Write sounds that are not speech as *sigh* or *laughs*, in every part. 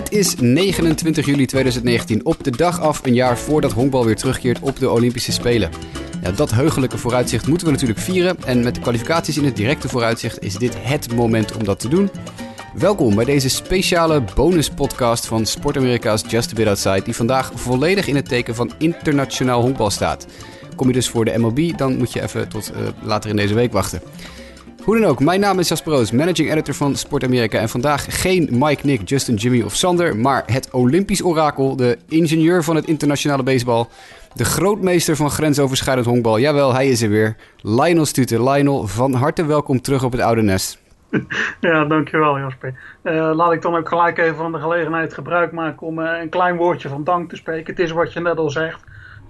Het is 29 juli 2019, op de dag af een jaar voordat honkbal weer terugkeert op de Olympische Spelen. Dat heugelijke vooruitzicht moeten we natuurlijk vieren. En met de kwalificaties in het directe vooruitzicht is dit het moment om dat te doen. Welkom bij deze speciale bonuspodcast van Sport Amerika's Just a Bit Outside, die vandaag volledig in het teken van internationaal honkbal staat. Kom je dus voor de MLB, dan moet je even tot uh, later in deze week wachten. Hoe dan ook, mijn naam is Jasper Roos, managing editor van Sport Amerika. En vandaag geen Mike, Nick, Justin, Jimmy of Sander, maar het Olympisch orakel, de ingenieur van het internationale baseball, de grootmeester van grensoverschrijdend honkbal. Jawel, hij is er weer. Lionel Stute. Lionel, van harte welkom terug op het oude nest. *laughs* Ja, dankjewel Jasper. Uh, laat ik dan ook gelijk even van de gelegenheid gebruik maken om uh, een klein woordje van dank te spreken. Het is wat je net al zegt.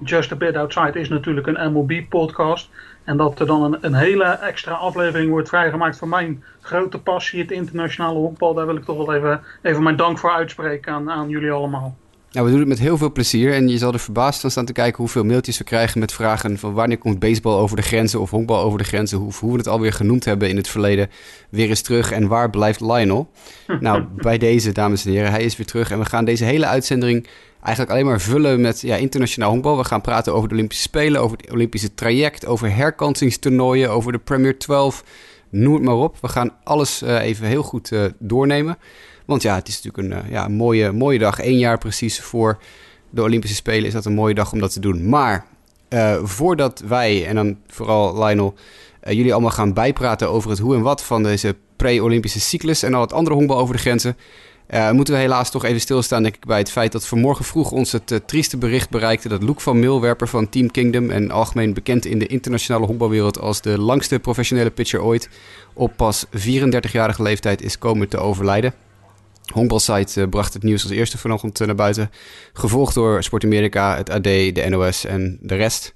Just a Bit Outside is natuurlijk een MLB-podcast. En dat er dan een, een, hele extra aflevering wordt vrijgemaakt voor mijn grote passie, het internationale honkbal. Daar wil ik toch wel even, even mijn dank voor uitspreken aan, aan jullie allemaal. Nou, we doen het met heel veel plezier en je zal er verbaasd van staan te kijken hoeveel mailtjes we krijgen met vragen van wanneer komt baseball over de grenzen of honkbal over de grenzen, hoe, hoe we het alweer genoemd hebben in het verleden, weer eens terug en waar blijft Lionel? *laughs* nou, bij deze, dames en heren, hij is weer terug en we gaan deze hele uitzending eigenlijk alleen maar vullen met ja, internationaal honkbal. We gaan praten over de Olympische Spelen, over het Olympische traject, over herkansingstoernooien, over de Premier 12, noem het maar op. We gaan alles uh, even heel goed uh, doornemen. Want ja, het is natuurlijk een, uh, ja, mooie, mooie dag. Eén jaar precies voor de Olympische Spelen is dat een mooie dag om dat te doen. Maar voordat wij, en dan vooral Lionel, jullie allemaal gaan bijpraten over het hoe en wat van deze pre-Olympische cyclus en al het andere honkbal over de grenzen... Uh, moeten we helaas toch even stilstaan denk ik, bij het feit dat vanmorgen vroeg ons het uh, trieste bericht bereikte dat Luke van Milwerper van Team Kingdom en algemeen bekend in de internationale honkbalwereld als de langste professionele pitcher ooit op pas 34-jarige leeftijd is komen te overlijden. Honkbalsite uh, bracht het nieuws als eerste vanochtend naar buiten, gevolgd door Sport Amerika, het AD, de NOS en de rest.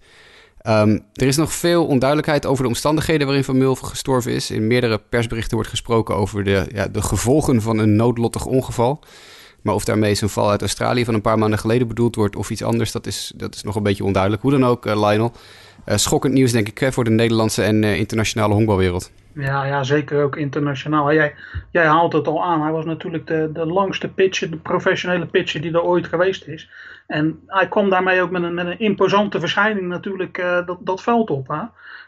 Um, er is nog veel onduidelijkheid over de omstandigheden waarin Van Mul gestorven is. In meerdere persberichten wordt gesproken over de, ja, de gevolgen van een noodlottig ongeval. Maar of daarmee zijn val uit Australië van een paar maanden geleden bedoeld wordt of iets anders, dat is, dat is nog een beetje onduidelijk. Hoe dan ook, uh, Lionel. Uh, schokkend nieuws, denk ik, voor de Nederlandse en uh, internationale honkbalwereld. Ja, ja, zeker ook internationaal. Jij, jij haalt het al aan. Hij was natuurlijk de, de langste pitcher, de professionele pitcher die er ooit geweest is. En hij kwam daarmee ook met een, met een imposante verschijning natuurlijk uh, dat, dat veld op. Hè?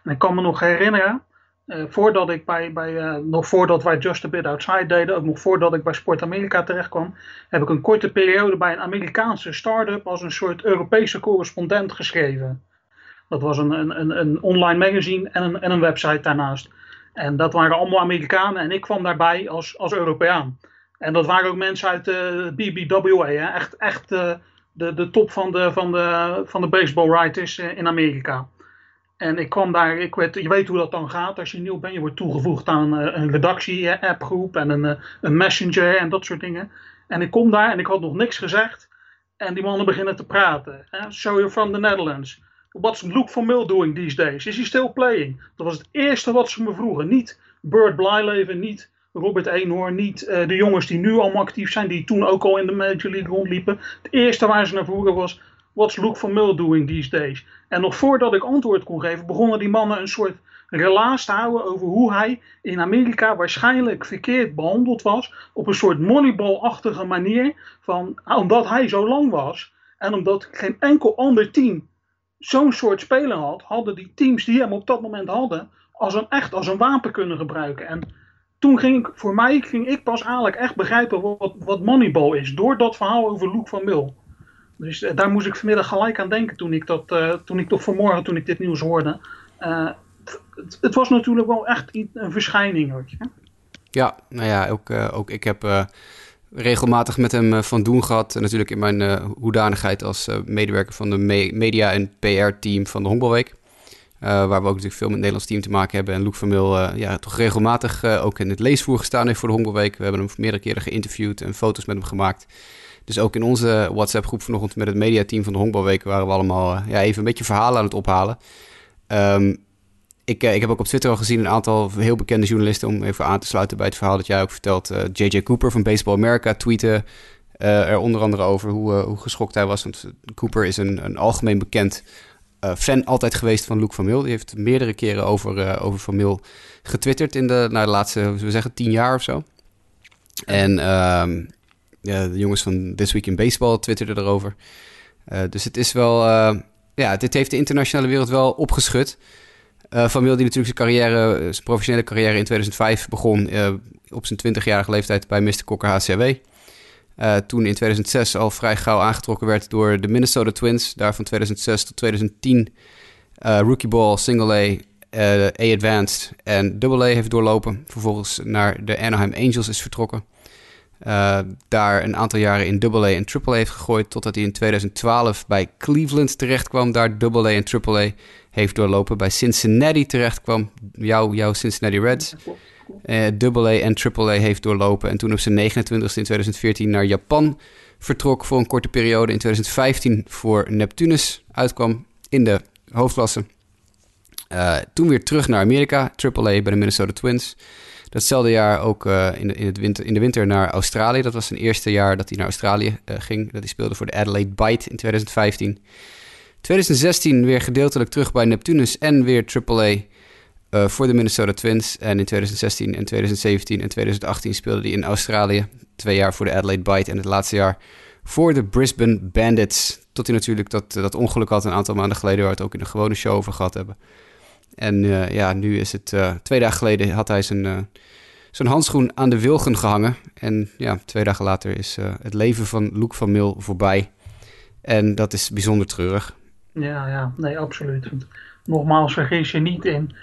En ik kan me nog herinneren, uh, voordat ik bij, bij uh, nog voordat wij Just a Bit Outside deden, ook nog voordat ik bij Sport Amerika terecht kwam, heb ik een korte periode bij een Amerikaanse start-up als een soort Europese correspondent geschreven. Dat was een, een, een online magazine en een, en een website daarnaast. En dat waren allemaal Amerikanen en ik kwam daarbij als, als Europeaan. En dat waren ook mensen uit de BBWA, hè? echt, echt de, de top van de, van de, van de baseball writers eh, in Amerika. En ik kwam daar, ik weet, je weet hoe dat dan gaat als je nieuw bent. Je wordt toegevoegd aan een, eh, een redactie-appgroep en een, eh, een messenger en dat soort dingen. En ik kom daar en ik had nog niks gezegd. En die mannen beginnen te praten. So you're from the Netherlands. What's Luke van Mill doing these days? Is he still playing? Dat was het eerste wat ze me vroegen. Niet Bert Blyleven, niet Robert Eenhoorn, niet uh, de jongens die nu allemaal actief zijn, die toen ook al in de Major League rondliepen. Het eerste waar ze naar vroegen was, what's Luke van Mill doing these days? En nog voordat ik antwoord kon geven, begonnen die mannen een soort relaas te houden over hoe hij in Amerika waarschijnlijk verkeerd behandeld was. Op een soort moneyball-achtige manier. Van, omdat hij zo lang was en omdat geen enkel ander team zo'n soort speler had, hadden die teams die hem op dat moment hadden, als een, echt als een wapen kunnen gebruiken. En toen ging ik, voor mij ging ik pas eigenlijk echt begrijpen wat, wat Moneyball is. Door dat verhaal over Luke van Mil. Dus uh, daar moest ik vanmiddag gelijk aan denken toen ik dat, uh, toen ik toch vanmorgen toen ik dit nieuws hoorde. Uh, het, het, was natuurlijk wel echt een verschijning. Ja, nou ja, ook, ook ik heb regelmatig met hem van doen gehad. Natuurlijk in mijn hoedanigheid als medewerker van de me media- en PR-team van de Honkbalweek. Uh, waar we ook natuurlijk veel met het Nederlands team te maken hebben. En Luc van Mil uh, ja, toch regelmatig uh, ook in het leesvoer gestaan heeft voor de Hongerweek. We hebben hem meerdere keren geïnterviewd en foto's met hem gemaakt. Dus ook in onze WhatsApp-groep vanochtend met het mediateam van de Honkbalweek waren we allemaal ja, even een beetje verhalen aan het ophalen. Um, ik, ik heb ook op Twitter al gezien een aantal heel bekende journalisten, om even aan te sluiten bij het verhaal dat jij ook vertelt. JJ Cooper van Baseball America tweette er onder andere over hoe, hoe geschokt hij was. Want Cooper is een, een algemeen bekend fan altijd geweest van Luc van Mil. Die heeft meerdere keren over, uh, over Van Mil getwitterd in de, nou, de laatste, we zeggen, tien jaar of zo. En uh, de jongens van This Week in Baseball twitterden erover. dus het is wel, ja, dit heeft de internationale wereld wel opgeschud. van Wil die natuurlijk zijn carrière, zijn professionele carrière in 2005 begon op zijn 20-jarige leeftijd bij Mr. Kokker HCW. Toen in 2006 al vrij gauw aangetrokken werd door de Minnesota Twins. Daar van 2006 tot 2010 rookie ball, single A, uh, A-Advanced en AA heeft doorlopen. Vervolgens naar de Anaheim Angels is vertrokken. Uh, daar een aantal jaren in AA en AAA heeft gegooid. Totdat hij in 2012 bij Cleveland terecht kwam. Daar AA en AAA heeft doorlopen. Bij Cincinnati terecht kwam. Jouw, jouw Cincinnati Reds. Uh, AA en AAA heeft doorlopen. En toen op zijn 29e in 2014 naar Japan vertrok voor een korte periode. In 2015 voor Neptunus uitkwam in de hoofdklasse. Uh, toen weer terug naar Amerika, AAA bij de Minnesota Twins. Datzelfde jaar ook uh, in, de, in, het winter, in de winter naar Australië. Dat was zijn eerste jaar dat hij naar Australië ging. Dat hij speelde voor de Adelaide Bite in 2015. 2016 weer gedeeltelijk terug bij Neptunus en weer AAA uh, voor de Minnesota Twins. En in 2016 en 2017 en 2018 speelde hij in Australië. Twee jaar voor de Adelaide Bite en het laatste jaar voor de Brisbane Bandits. Tot hij natuurlijk dat, dat ongeluk had een aantal maanden geleden... waar we het ook in de gewone show over gehad hebben. En uh, ja, nu is het... Twee dagen geleden had hij zijn, zijn handschoen aan de wilgen gehangen. En ja, twee dagen later is het leven van Luc van Mil voorbij. En dat is bijzonder treurig. Ja, ja, nee, absoluut. Nogmaals, vergis je niet in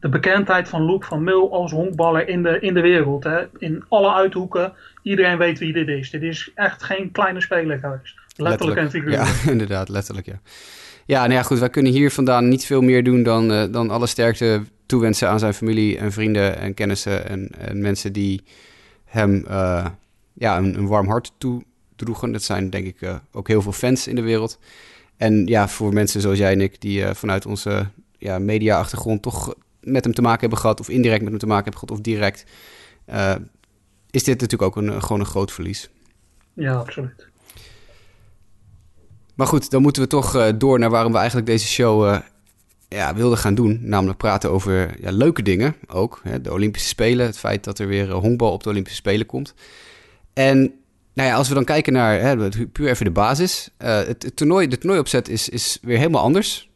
de bekendheid van Luc van Mil als honkballer in de, in de wereld. Hè. In alle uithoeken, iedereen weet wie dit is. Dit is echt geen kleine speler geweest. Letterlijk, en figuurlijk. Ja, *laughs* inderdaad, letterlijk, ja. Ja, nou ja, goed. Wij kunnen hier vandaan niet veel meer doen dan, uh, dan alle sterkte toewensen aan zijn familie en vrienden en kennissen en, en mensen die hem uh, ja, een, een, warm hart toedroegen. Dat zijn denk ik uh, ook heel veel fans in de wereld. En ja, voor mensen zoals jij en ik, die vanuit onze ja, media-achtergrond toch met hem te maken hebben gehad, of indirect met hem te maken hebben gehad, of direct, is dit natuurlijk ook een, gewoon een groot verlies. Ja, absoluut. Maar goed, dan moeten we toch uh, door naar waarom we eigenlijk deze show uh, ja, wilden gaan doen. Namelijk praten over ja, leuke dingen ook. Hè, de Olympische Spelen, het feit dat er weer uh, honkbal op de Olympische Spelen komt. En nou ja, als we dan kijken naar hè, puur even de basis. het, het, toernooi, de toernooiopzet is, is weer helemaal anders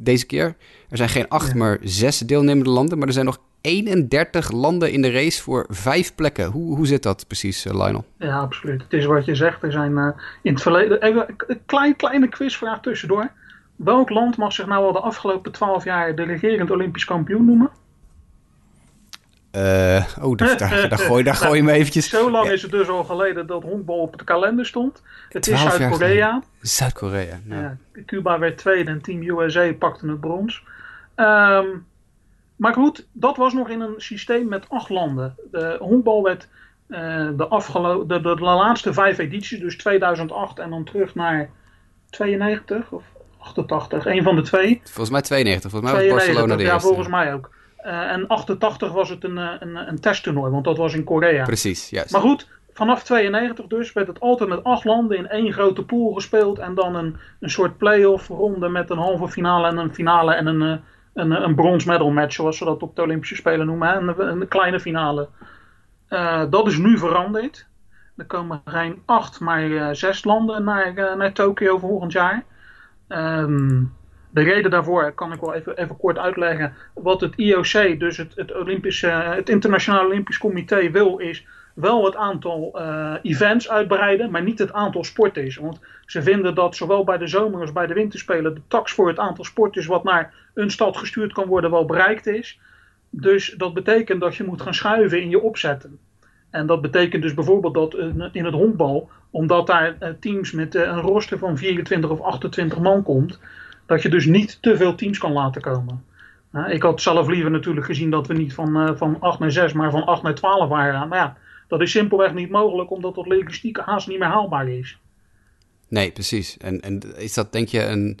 deze keer. Er zijn geen acht, maar zes deelnemende landen. Maar er zijn nog 31 landen in de race voor vijf plekken. Hoe, hoe zit dat precies, uh, Lionel? Ja, absoluut. Het is wat je zegt. Er zijn uh, in het verleden. Even een klein, kleine quizvraag tussendoor. Welk land mag zich nou al de afgelopen 12 jaar de regerend Olympisch kampioen noemen? Uh, oh, daar, daar, daar, gooi, daar *laughs* gooi je me eventjes. Zo lang is het dus al geleden dat honkbal op de kalender stond. Het is Zuid-Korea. Zuid-Korea, nou. ja. Cuba werd tweede en Team USA pakte het brons. Um, maar goed, dat was nog in een systeem met acht landen. De honkbal werd uh, de, afgelo- de, de, de, laatste vijf edities, dus 2008 en dan terug naar 92 of 88, een van de twee. Volgens mij 92, volgens mij 92, was Barcelona de ja, eerste. volgens mij ook. Uh, en 88 was het een, een, een testtoernooi, want dat was in Korea. Precies, juist. Maar goed, vanaf 92 dus werd het altijd met acht landen in één grote pool gespeeld. En dan een, een soort play-off ronde met een halve finale en een finale en een, een, een bronze medal match, zoals ze dat op de Olympische Spelen noemen. Een, een kleine finale. Uh, dat is nu veranderd. Er komen geen acht, maar uh, zes landen naar, naar Tokio volgend jaar. Um, de reden daarvoor kan ik wel even, even kort uitleggen. Wat het IOC, dus het, het, Olympische, het Internationale Olympisch Comité, wil is wel het aantal uh, events uitbreiden, maar niet het aantal sporters. Want ze vinden dat zowel bij de zomer als bij de winterspelen de tax voor het aantal sporters wat naar een stad gestuurd kan worden wel bereikt is. Dus dat betekent dat je moet gaan schuiven in je opzetten. En dat betekent dus bijvoorbeeld dat in het honkbal, omdat daar uh, teams met uh, een roster van 24 of 28 man komt, dat je dus niet te veel teams kan laten komen. ik had zelf liever natuurlijk gezien dat we niet van, van 8 naar 6, maar van 8 naar 12 waren. Maar ja, dat is simpelweg niet mogelijk, omdat dat logistiek haast niet meer haalbaar is. Nee, precies. En, en is dat denk je een,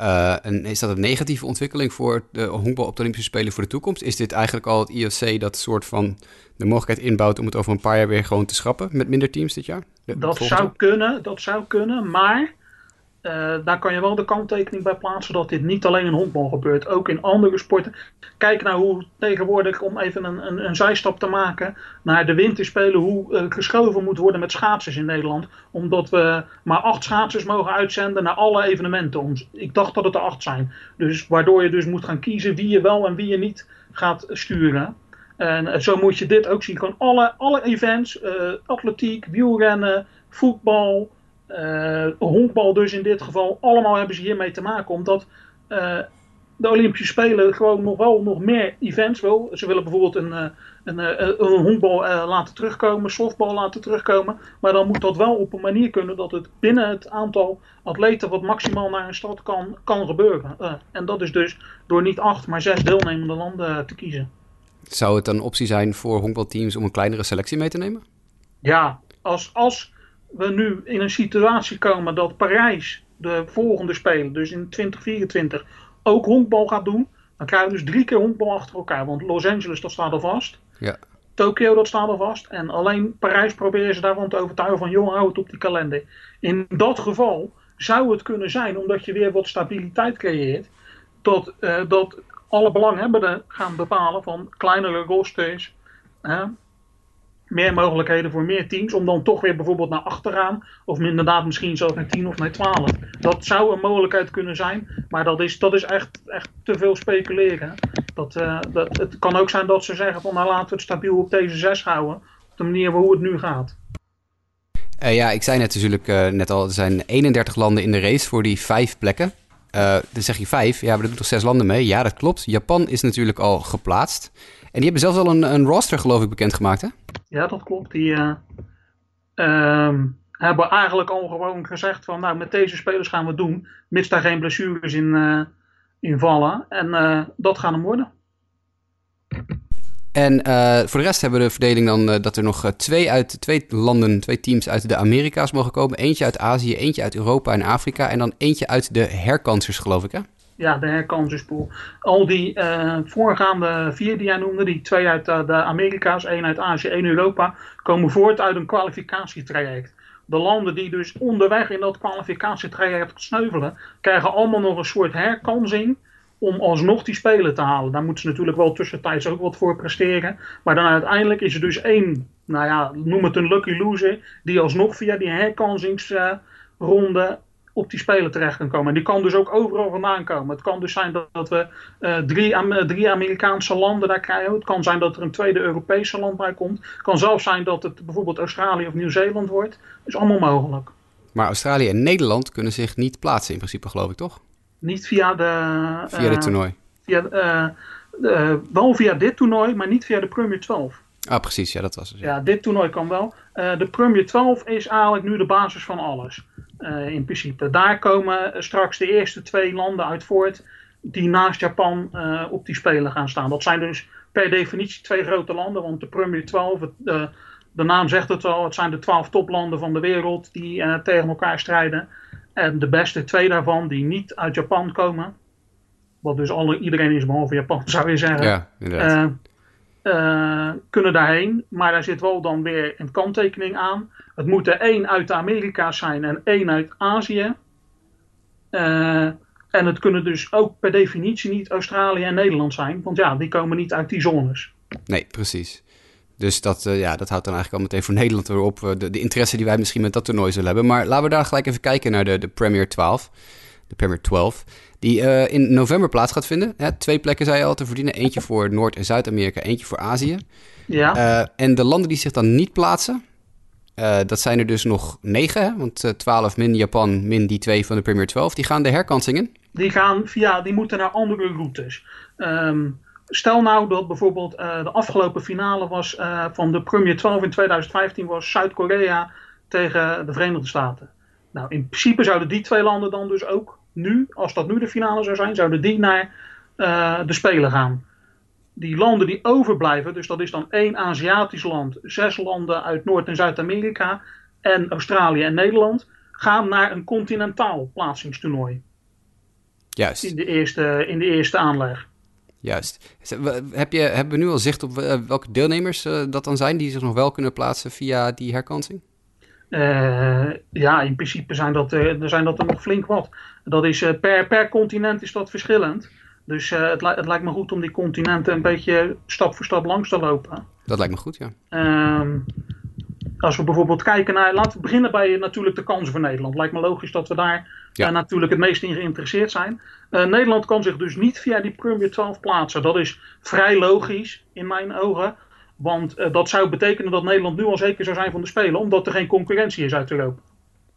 uh, een, is dat een negatieve ontwikkeling voor de honkbal op de Olympische Spelen voor de toekomst? Is dit eigenlijk al het IOC dat soort van de mogelijkheid inbouwt om het over een paar jaar weer gewoon te schrappen met minder teams dit jaar? dat zou kunnen, dat zou kunnen, maar uh, daar kan je wel de kanttekening bij plaatsen dat dit niet alleen in honkbal gebeurt, ook in andere sporten. Kijk naar hoe tegenwoordig, om even een, een, een zijstap te maken, naar de winterspelen, hoe uh, geschoven moet worden met schaatsers in Nederland. Omdat we maar acht schaatsers mogen uitzenden naar alle evenementen. Ik dacht dat het er acht zijn. Dus waardoor je dus moet gaan kiezen wie je wel en wie je niet gaat sturen. En zo moet je dit ook zien. Gewoon alle, alle events, atletiek, wielrennen, voetbal, uh, honkbal dus in dit geval, allemaal hebben ze hiermee te maken. Omdat uh, de Olympische Spelen gewoon nog wel nog meer events wil. Ze willen bijvoorbeeld een, uh, een, een honkbal laten terugkomen, softbal laten terugkomen. Maar dan moet dat wel op een manier kunnen dat het binnen het aantal atleten wat maximaal naar een stad kan, kan gebeuren. en dat is dus door niet acht, maar zes deelnemende landen te kiezen. Zou het een optie zijn voor honkbalteams om een kleinere selectie mee te nemen? Ja, als, als we nu in een situatie komen dat Parijs de volgende Spelen, dus in 2024, ook honkbal gaat doen. Dan krijgen we dus drie keer honkbal achter elkaar. Want Los Angeles, dat staat al vast. Ja. Tokio, dat staat al vast. En alleen Parijs proberen ze daarvan te overtuigen van, joh, hou het op die kalender. In dat geval zou het kunnen zijn, omdat je weer wat stabiliteit creëert, dat, uh, dat alle belanghebbenden gaan bepalen van kleinere rosters, meer mogelijkheden voor meer teams. Om dan toch weer bijvoorbeeld naar achteraan. Of inderdaad misschien zelfs naar 10 of naar 12. Dat zou een mogelijkheid kunnen zijn. Maar dat is, dat is echt, echt te veel speculeren. Dat, uh, dat, het kan ook zijn dat ze zeggen van nou laten we het stabiel op deze 6 houden. Op de manier hoe het nu gaat. Uh, ja, ik zei net natuurlijk uh, net al, er zijn 31 landen in de race voor die vijf plekken. dan zeg je vijf, ja, maar er doen toch zes landen mee? Ja, dat klopt. Japan is natuurlijk al geplaatst. En die hebben zelfs al een, een roster, geloof ik, bekendgemaakt, hè? Ja, dat klopt. Die uh, uh, hebben eigenlijk al gewoon gezegd van, nou, met deze spelers gaan we het doen, mits daar geen blessures in, uh, in vallen. En eh, dat gaan hem worden. En voor de rest hebben we de verdeling dan dat er nog twee, uit, twee landen, twee teams uit de Amerika's mogen komen. Eentje uit Azië, eentje uit Europa en Afrika. En dan eentje uit de herkansers, geloof ik, hè? Ja, de herkanserspool. Al die uh, voorgaande vier die jij noemde, die twee uit uh, de Amerika's, één uit Azië, één Europa, komen voort uit een kwalificatietraject. De landen die dus onderweg in dat kwalificatietraject sneuvelen, krijgen allemaal nog een soort herkansing om alsnog die spelen te halen. Daar moeten ze natuurlijk wel tussentijds ook wat voor presteren. Maar dan uiteindelijk is er dus één, nou ja, noem het een lucky loser, die alsnog via die herkansingsronde op die speler terecht kan komen. En die kan dus ook overal vandaan komen. Het kan dus zijn dat, dat we uh, drie, drie, Amerikaanse landen daar krijgen. Het kan zijn dat er een tweede Europese land bij komt. Het kan zelfs zijn dat het bijvoorbeeld Australië of Nieuw-Zeeland wordt. Dat is allemaal mogelijk. Maar Australië en Nederland kunnen zich niet plaatsen in principe, geloof ik, toch? Niet via de... Via dit toernooi? Via, wel via dit toernooi, maar niet via de Premier 12. Ah, precies. Ja, dat was het. Ja, ja dit toernooi kan wel. Uh, de Premier 12 is eigenlijk nu de basis van alles. Uh, in principe. Daar komen straks de eerste twee landen uit voort die naast Japan uh, op die spelen gaan staan. Dat zijn dus per definitie twee grote landen, want de Premier 12, het, uh, de naam zegt het al, het zijn de twaalf toplanden van de wereld die tegen elkaar strijden. En de beste twee daarvan die niet uit Japan komen, wat dus alle, iedereen is behalve Japan *laughs* zou je zeggen. Ja, inderdaad uh, kunnen daarheen. Maar daar zit wel dan weer een kanttekening aan. Het moet er één uit de Amerika's zijn en één uit Azië. Uh, en het kunnen dus ook per definitie niet Australië en Nederland zijn. Want ja, die komen niet uit die zones. Nee, precies. Dus dat, uh, ja, dat houdt dan eigenlijk al meteen voor Nederland weer op. De, de, interesse die wij misschien met dat toernooi zullen hebben. Maar laten we daar gelijk even kijken naar de, de Premier 12. De Premier 12 die uh, in november plaats gaat vinden. Hè, twee plekken zei je al te verdienen. Eentje voor Noord- en Zuid-Amerika, eentje voor Azië. Ja. Uh, en de landen die zich dan niet plaatsen, uh, dat zijn er dus nog negen. Hè? Want 12 min Japan min die twee van de Premier 12. Die gaan de herkansingen. Die gaan via, die moeten naar andere routes. Um, stel nou dat bijvoorbeeld de afgelopen finale was van de Premier 12 in 2015 was Zuid-Korea tegen de Verenigde Staten. Nou, in principe zouden die twee landen dan dus ook nu, als dat nu de finale zou zijn, zouden die naar uh, de Spelen gaan. Die landen die overblijven, dus dat is dan één Aziatisch land, zes landen uit Noord- en Zuid-Amerika en Australië en Nederland, gaan naar een continentaal plaatsingstoernooi. Juist. In de eerste, in de eerste aanleg. Juist. Heb je, hebben we nu al zicht op welke deelnemers uh, dat dan zijn die zich nog wel kunnen plaatsen via die herkansing? Ja, in principe zijn dat, er zijn dat er nog flink wat. Dat is, per, per continent is dat verschillend. Dus het, het, lijkt me goed om die continenten een beetje stap voor stap langs te lopen. Dat lijkt me goed, ja. Ehm, als we bijvoorbeeld kijken naar, laten we beginnen bij natuurlijk de kansen voor Nederland. Lijkt me logisch dat we daar ja. natuurlijk het meest in geïnteresseerd zijn. Uh, Nederland kan zich dus niet via die Premier 12 plaatsen. Dat is vrij logisch in mijn ogen. Want uh, dat zou betekenen dat Nederland nu al zeker zou zijn van de Spelen. Omdat er geen concurrentie is uit Europa.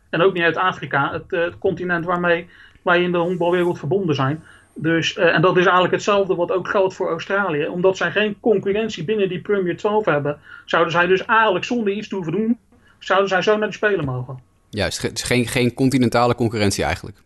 En ook niet uit Afrika. Het, uh, het continent waarmee wij in de honkbalwereld verbonden zijn. Dus, en dat is eigenlijk hetzelfde wat ook geldt voor Australië. Omdat zij geen concurrentie binnen die Premier 12 hebben. Zouden zij dus eigenlijk zonder iets te hoeven doen. Zouden zij zo naar de Spelen mogen. Juist, geen, geen continentale concurrentie eigenlijk.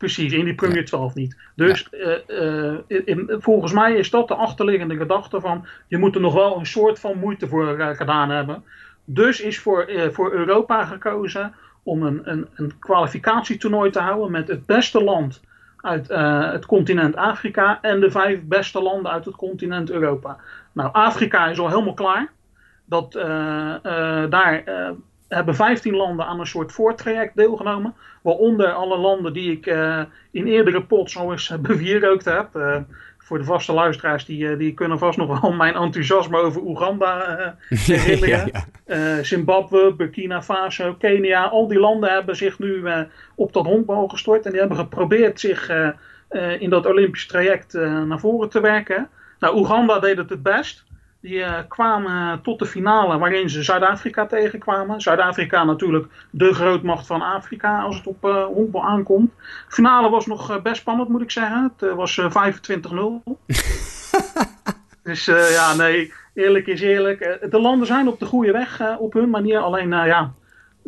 Precies, in die Premier 12 niet. Dus uh, in, volgens mij is dat de achterliggende gedachte van... je moet er nog wel een soort van moeite voor uh, gedaan hebben. Dus is voor, voor Europa gekozen om een, een, een kwalificatietoernooi te houden... met het beste land uit het continent Afrika... en de vijf beste landen uit het continent Europa. Nou, Afrika is al helemaal klaar. Dat, daar hebben 15 landen aan een soort voortraject deelgenomen. Waaronder alle landen die ik uh, in eerdere pots al eens *laughs* bevierrookt heb. Uh, voor de vaste luisteraars, die, uh, die kunnen vast nog wel mijn enthousiasme over Oeganda *laughs* herinneren. ja, ja. Zimbabwe, Burkina Faso, Kenia. Al die landen hebben zich nu op dat honkbal gestort. En die hebben geprobeerd zich in dat Olympisch traject naar voren te werken. Nou, Oeganda deed het het best. Die uh, kwamen tot de finale waarin ze Zuid-Afrika tegenkwamen. Zuid-Afrika natuurlijk de grootmacht van Afrika als het op uh, honkbal aankomt. De finale was nog uh, best spannend moet ik zeggen. Het was 25-0. *laughs* dus ja, nee, eerlijk is eerlijk. de landen zijn op de goede weg op hun manier. Alleen ja,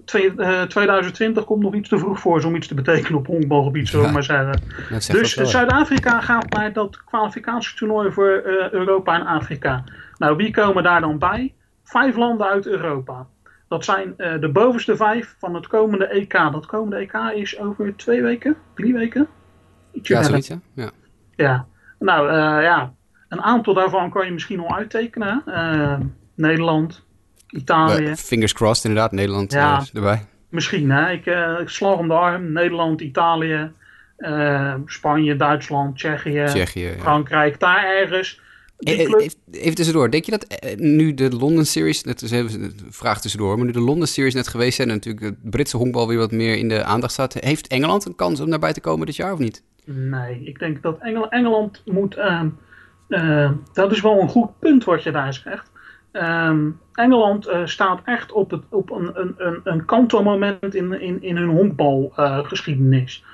2020 komt nog iets te vroeg voor om iets te betekenen op honkbalgebied, zullen we maar zeggen. Dus Zuid-Afrika gaat naar dat kwalificatietoernooi voor Europa en Afrika. Nou, wie komen daar dan bij? Vijf landen uit Europa. Dat zijn uh, de bovenste vijf van het komende EK. Dat komende EK is over twee weken, drie weken. Ietsje ja, zoiets, ja. Ja, nou uh, ja, een aantal daarvan kan je misschien al uittekenen. Uh, Nederland, Italië. Fingers crossed inderdaad, Nederland ja, erbij. Misschien, hè. Ik, ik slag om de arm. Nederland, Italië, Spanje, Duitsland, Tsjechië, Tsjechië Frankrijk. Ja. Daar ergens Even tussendoor, denk je dat eh, nu de London Series, net is even een vraag tussendoor, maar nu de London Series net geweest zijn en natuurlijk het Britse honkbal weer wat meer in de aandacht staat, heeft Engeland een kans om daarbij te komen dit jaar of niet? Nee, ik denk dat Engel Engeland moet, uh, uh, dat is wel een goed punt wat je daar zegt. Ehm, Engeland uh, staat echt op, het, op een, een, een, een kantelmoment in, in, in hun honkbalgeschiedenis.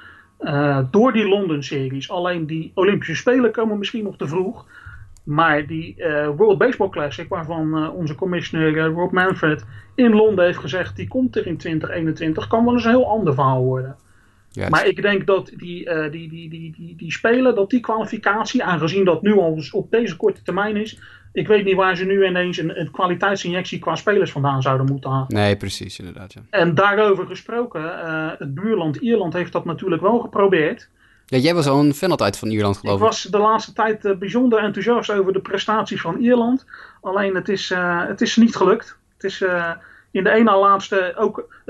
door die London Series. Alleen die Olympische Spelen komen misschien nog te vroeg. Maar die uh, World Baseball Classic, waarvan uh, onze commissioner uh, Rob Manfred in Londen heeft gezegd, die komt er in 2021, kan wel eens een heel ander verhaal worden. Yes. Maar ik denk dat die, die, die, die, die, die spelen, dat die kwalificatie, aangezien dat nu al op deze korte termijn is, ik weet niet waar ze nu ineens een, een kwaliteitsinjectie qua spelers vandaan zouden moeten halen. Nee, precies, inderdaad. Ja. En daarover gesproken, het buurland Ierland heeft dat natuurlijk wel geprobeerd. Ja, jij was al een fan altijd van Ierland, geloof ik. Ik was de laatste tijd uh, bijzonder enthousiast over de prestaties van Ierland. Alleen het is, uh, het is niet gelukt. Het is uh, in de ene laatste ook.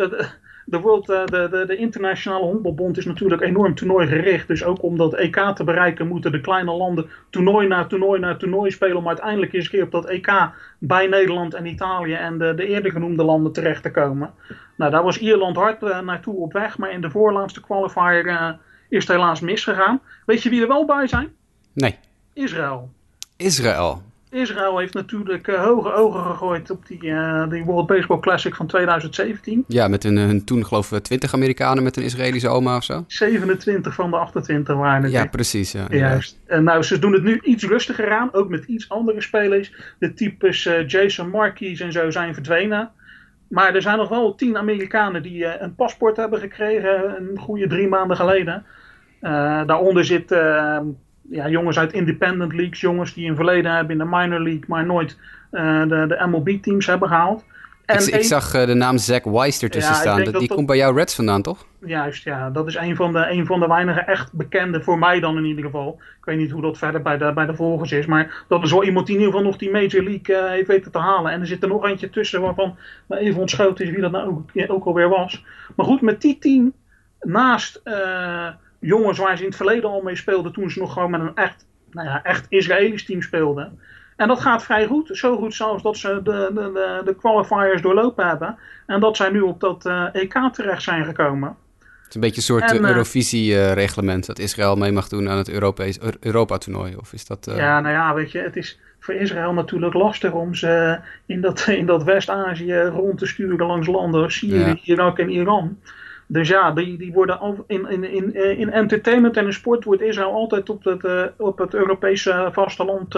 de, World, de, de, de internationale honkbalbond is natuurlijk enorm toernooigericht. Dus ook om dat EK te bereiken moeten de kleine landen toernooi na toernooi na toernooi spelen. Om uiteindelijk eens een keer op dat EK bij Nederland en Italië en de, de eerder genoemde landen terecht te komen. Nou, daar was Ierland hard naartoe op weg. Maar in de voorlaatste qualifier is het helaas misgegaan. Weet je wie er wel bij zijn? Nee. Israël. Israël. Israël heeft natuurlijk uh, hoge ogen gegooid op die, uh, die World Baseball Classic van 2017. Ja, met hun, hun toen geloof ik 20 Amerikanen met een Israëlische oma of zo. 27 van de 28 waren het. Ja, precies. Ja, Juist. En nou, ze doen het nu iets rustiger aan, ook met iets andere spelers. De types uh, Jason Marquis en zo zijn verdwenen. Maar er zijn nog wel tien Amerikanen die een paspoort hebben gekregen een goede drie maanden geleden. Uh, daaronder zitten uh, ja, jongens uit independent leagues, jongens die een verleden hebben in de minor league, maar nooit de, de MLB-teams hebben gehaald. Ik, ik, zag de naam Zack Weiss ertussen staan. die komt bij jou Reds vandaan, toch? Juist, ja. Dat is een van, de, een van de weinige echt bekende, voor mij dan in ieder geval. Ik weet niet hoe dat verder bij de, bij de volgers is. Maar dat is wel iemand die in ieder geval nog die Major League heeft weten te halen. En er zit er nog eentje tussen waarvan me even ontschoten is wie dat nou ook, ook alweer was. Maar goed, met die team, naast jongens waar ze in het verleden al mee speelden, toen ze nog gewoon met een echt, nou ja, echt Israëlisch team speelden. En dat gaat vrij goed. Zo goed zelfs dat ze de, de, de, de qualifiers doorlopen hebben. En dat zij nu op dat uh, EK terecht zijn gekomen. Het is een beetje een soort uh, Eurovisie-reglement dat Israël mee mag doen aan het Europees, Europa-toernooi. Of is dat, uh... Ja, nou ja, weet je, het is voor Israël natuurlijk lastig om ze in dat, *laughs* in dat West-Azië rond te sturen langs landen, Syrië, ja. Irak en Iran. Dus ja, die, die worden in, in, in, in entertainment en in sport wordt Israël altijd op het, op het Europese vasteland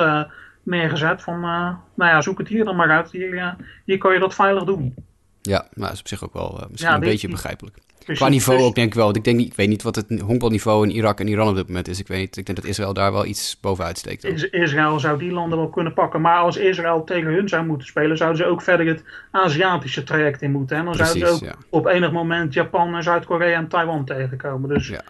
neergezet. Van, uh, nou ja, zoek het hier dan maar uit. Hier, hier kan je dat veilig doen. Ja, maar dat is op zich ook wel misschien een beetje begrijpelijk. Qua niveau ook denk ik wel. Want ik, denk, ik weet niet wat het honkbalniveau in Irak en Iran op dit moment is. Ik, weet niet, ik denk dat Israël daar wel iets bovenuit steekt. Is, Israël zou die landen wel kunnen pakken. Maar als Israël tegen hun zou moeten spelen, zouden ze ook verder het Aziatische traject in moeten. En dan zouden ze ook op enig moment Japan, en Zuid-Korea en Taiwan tegenkomen. Dus, ja.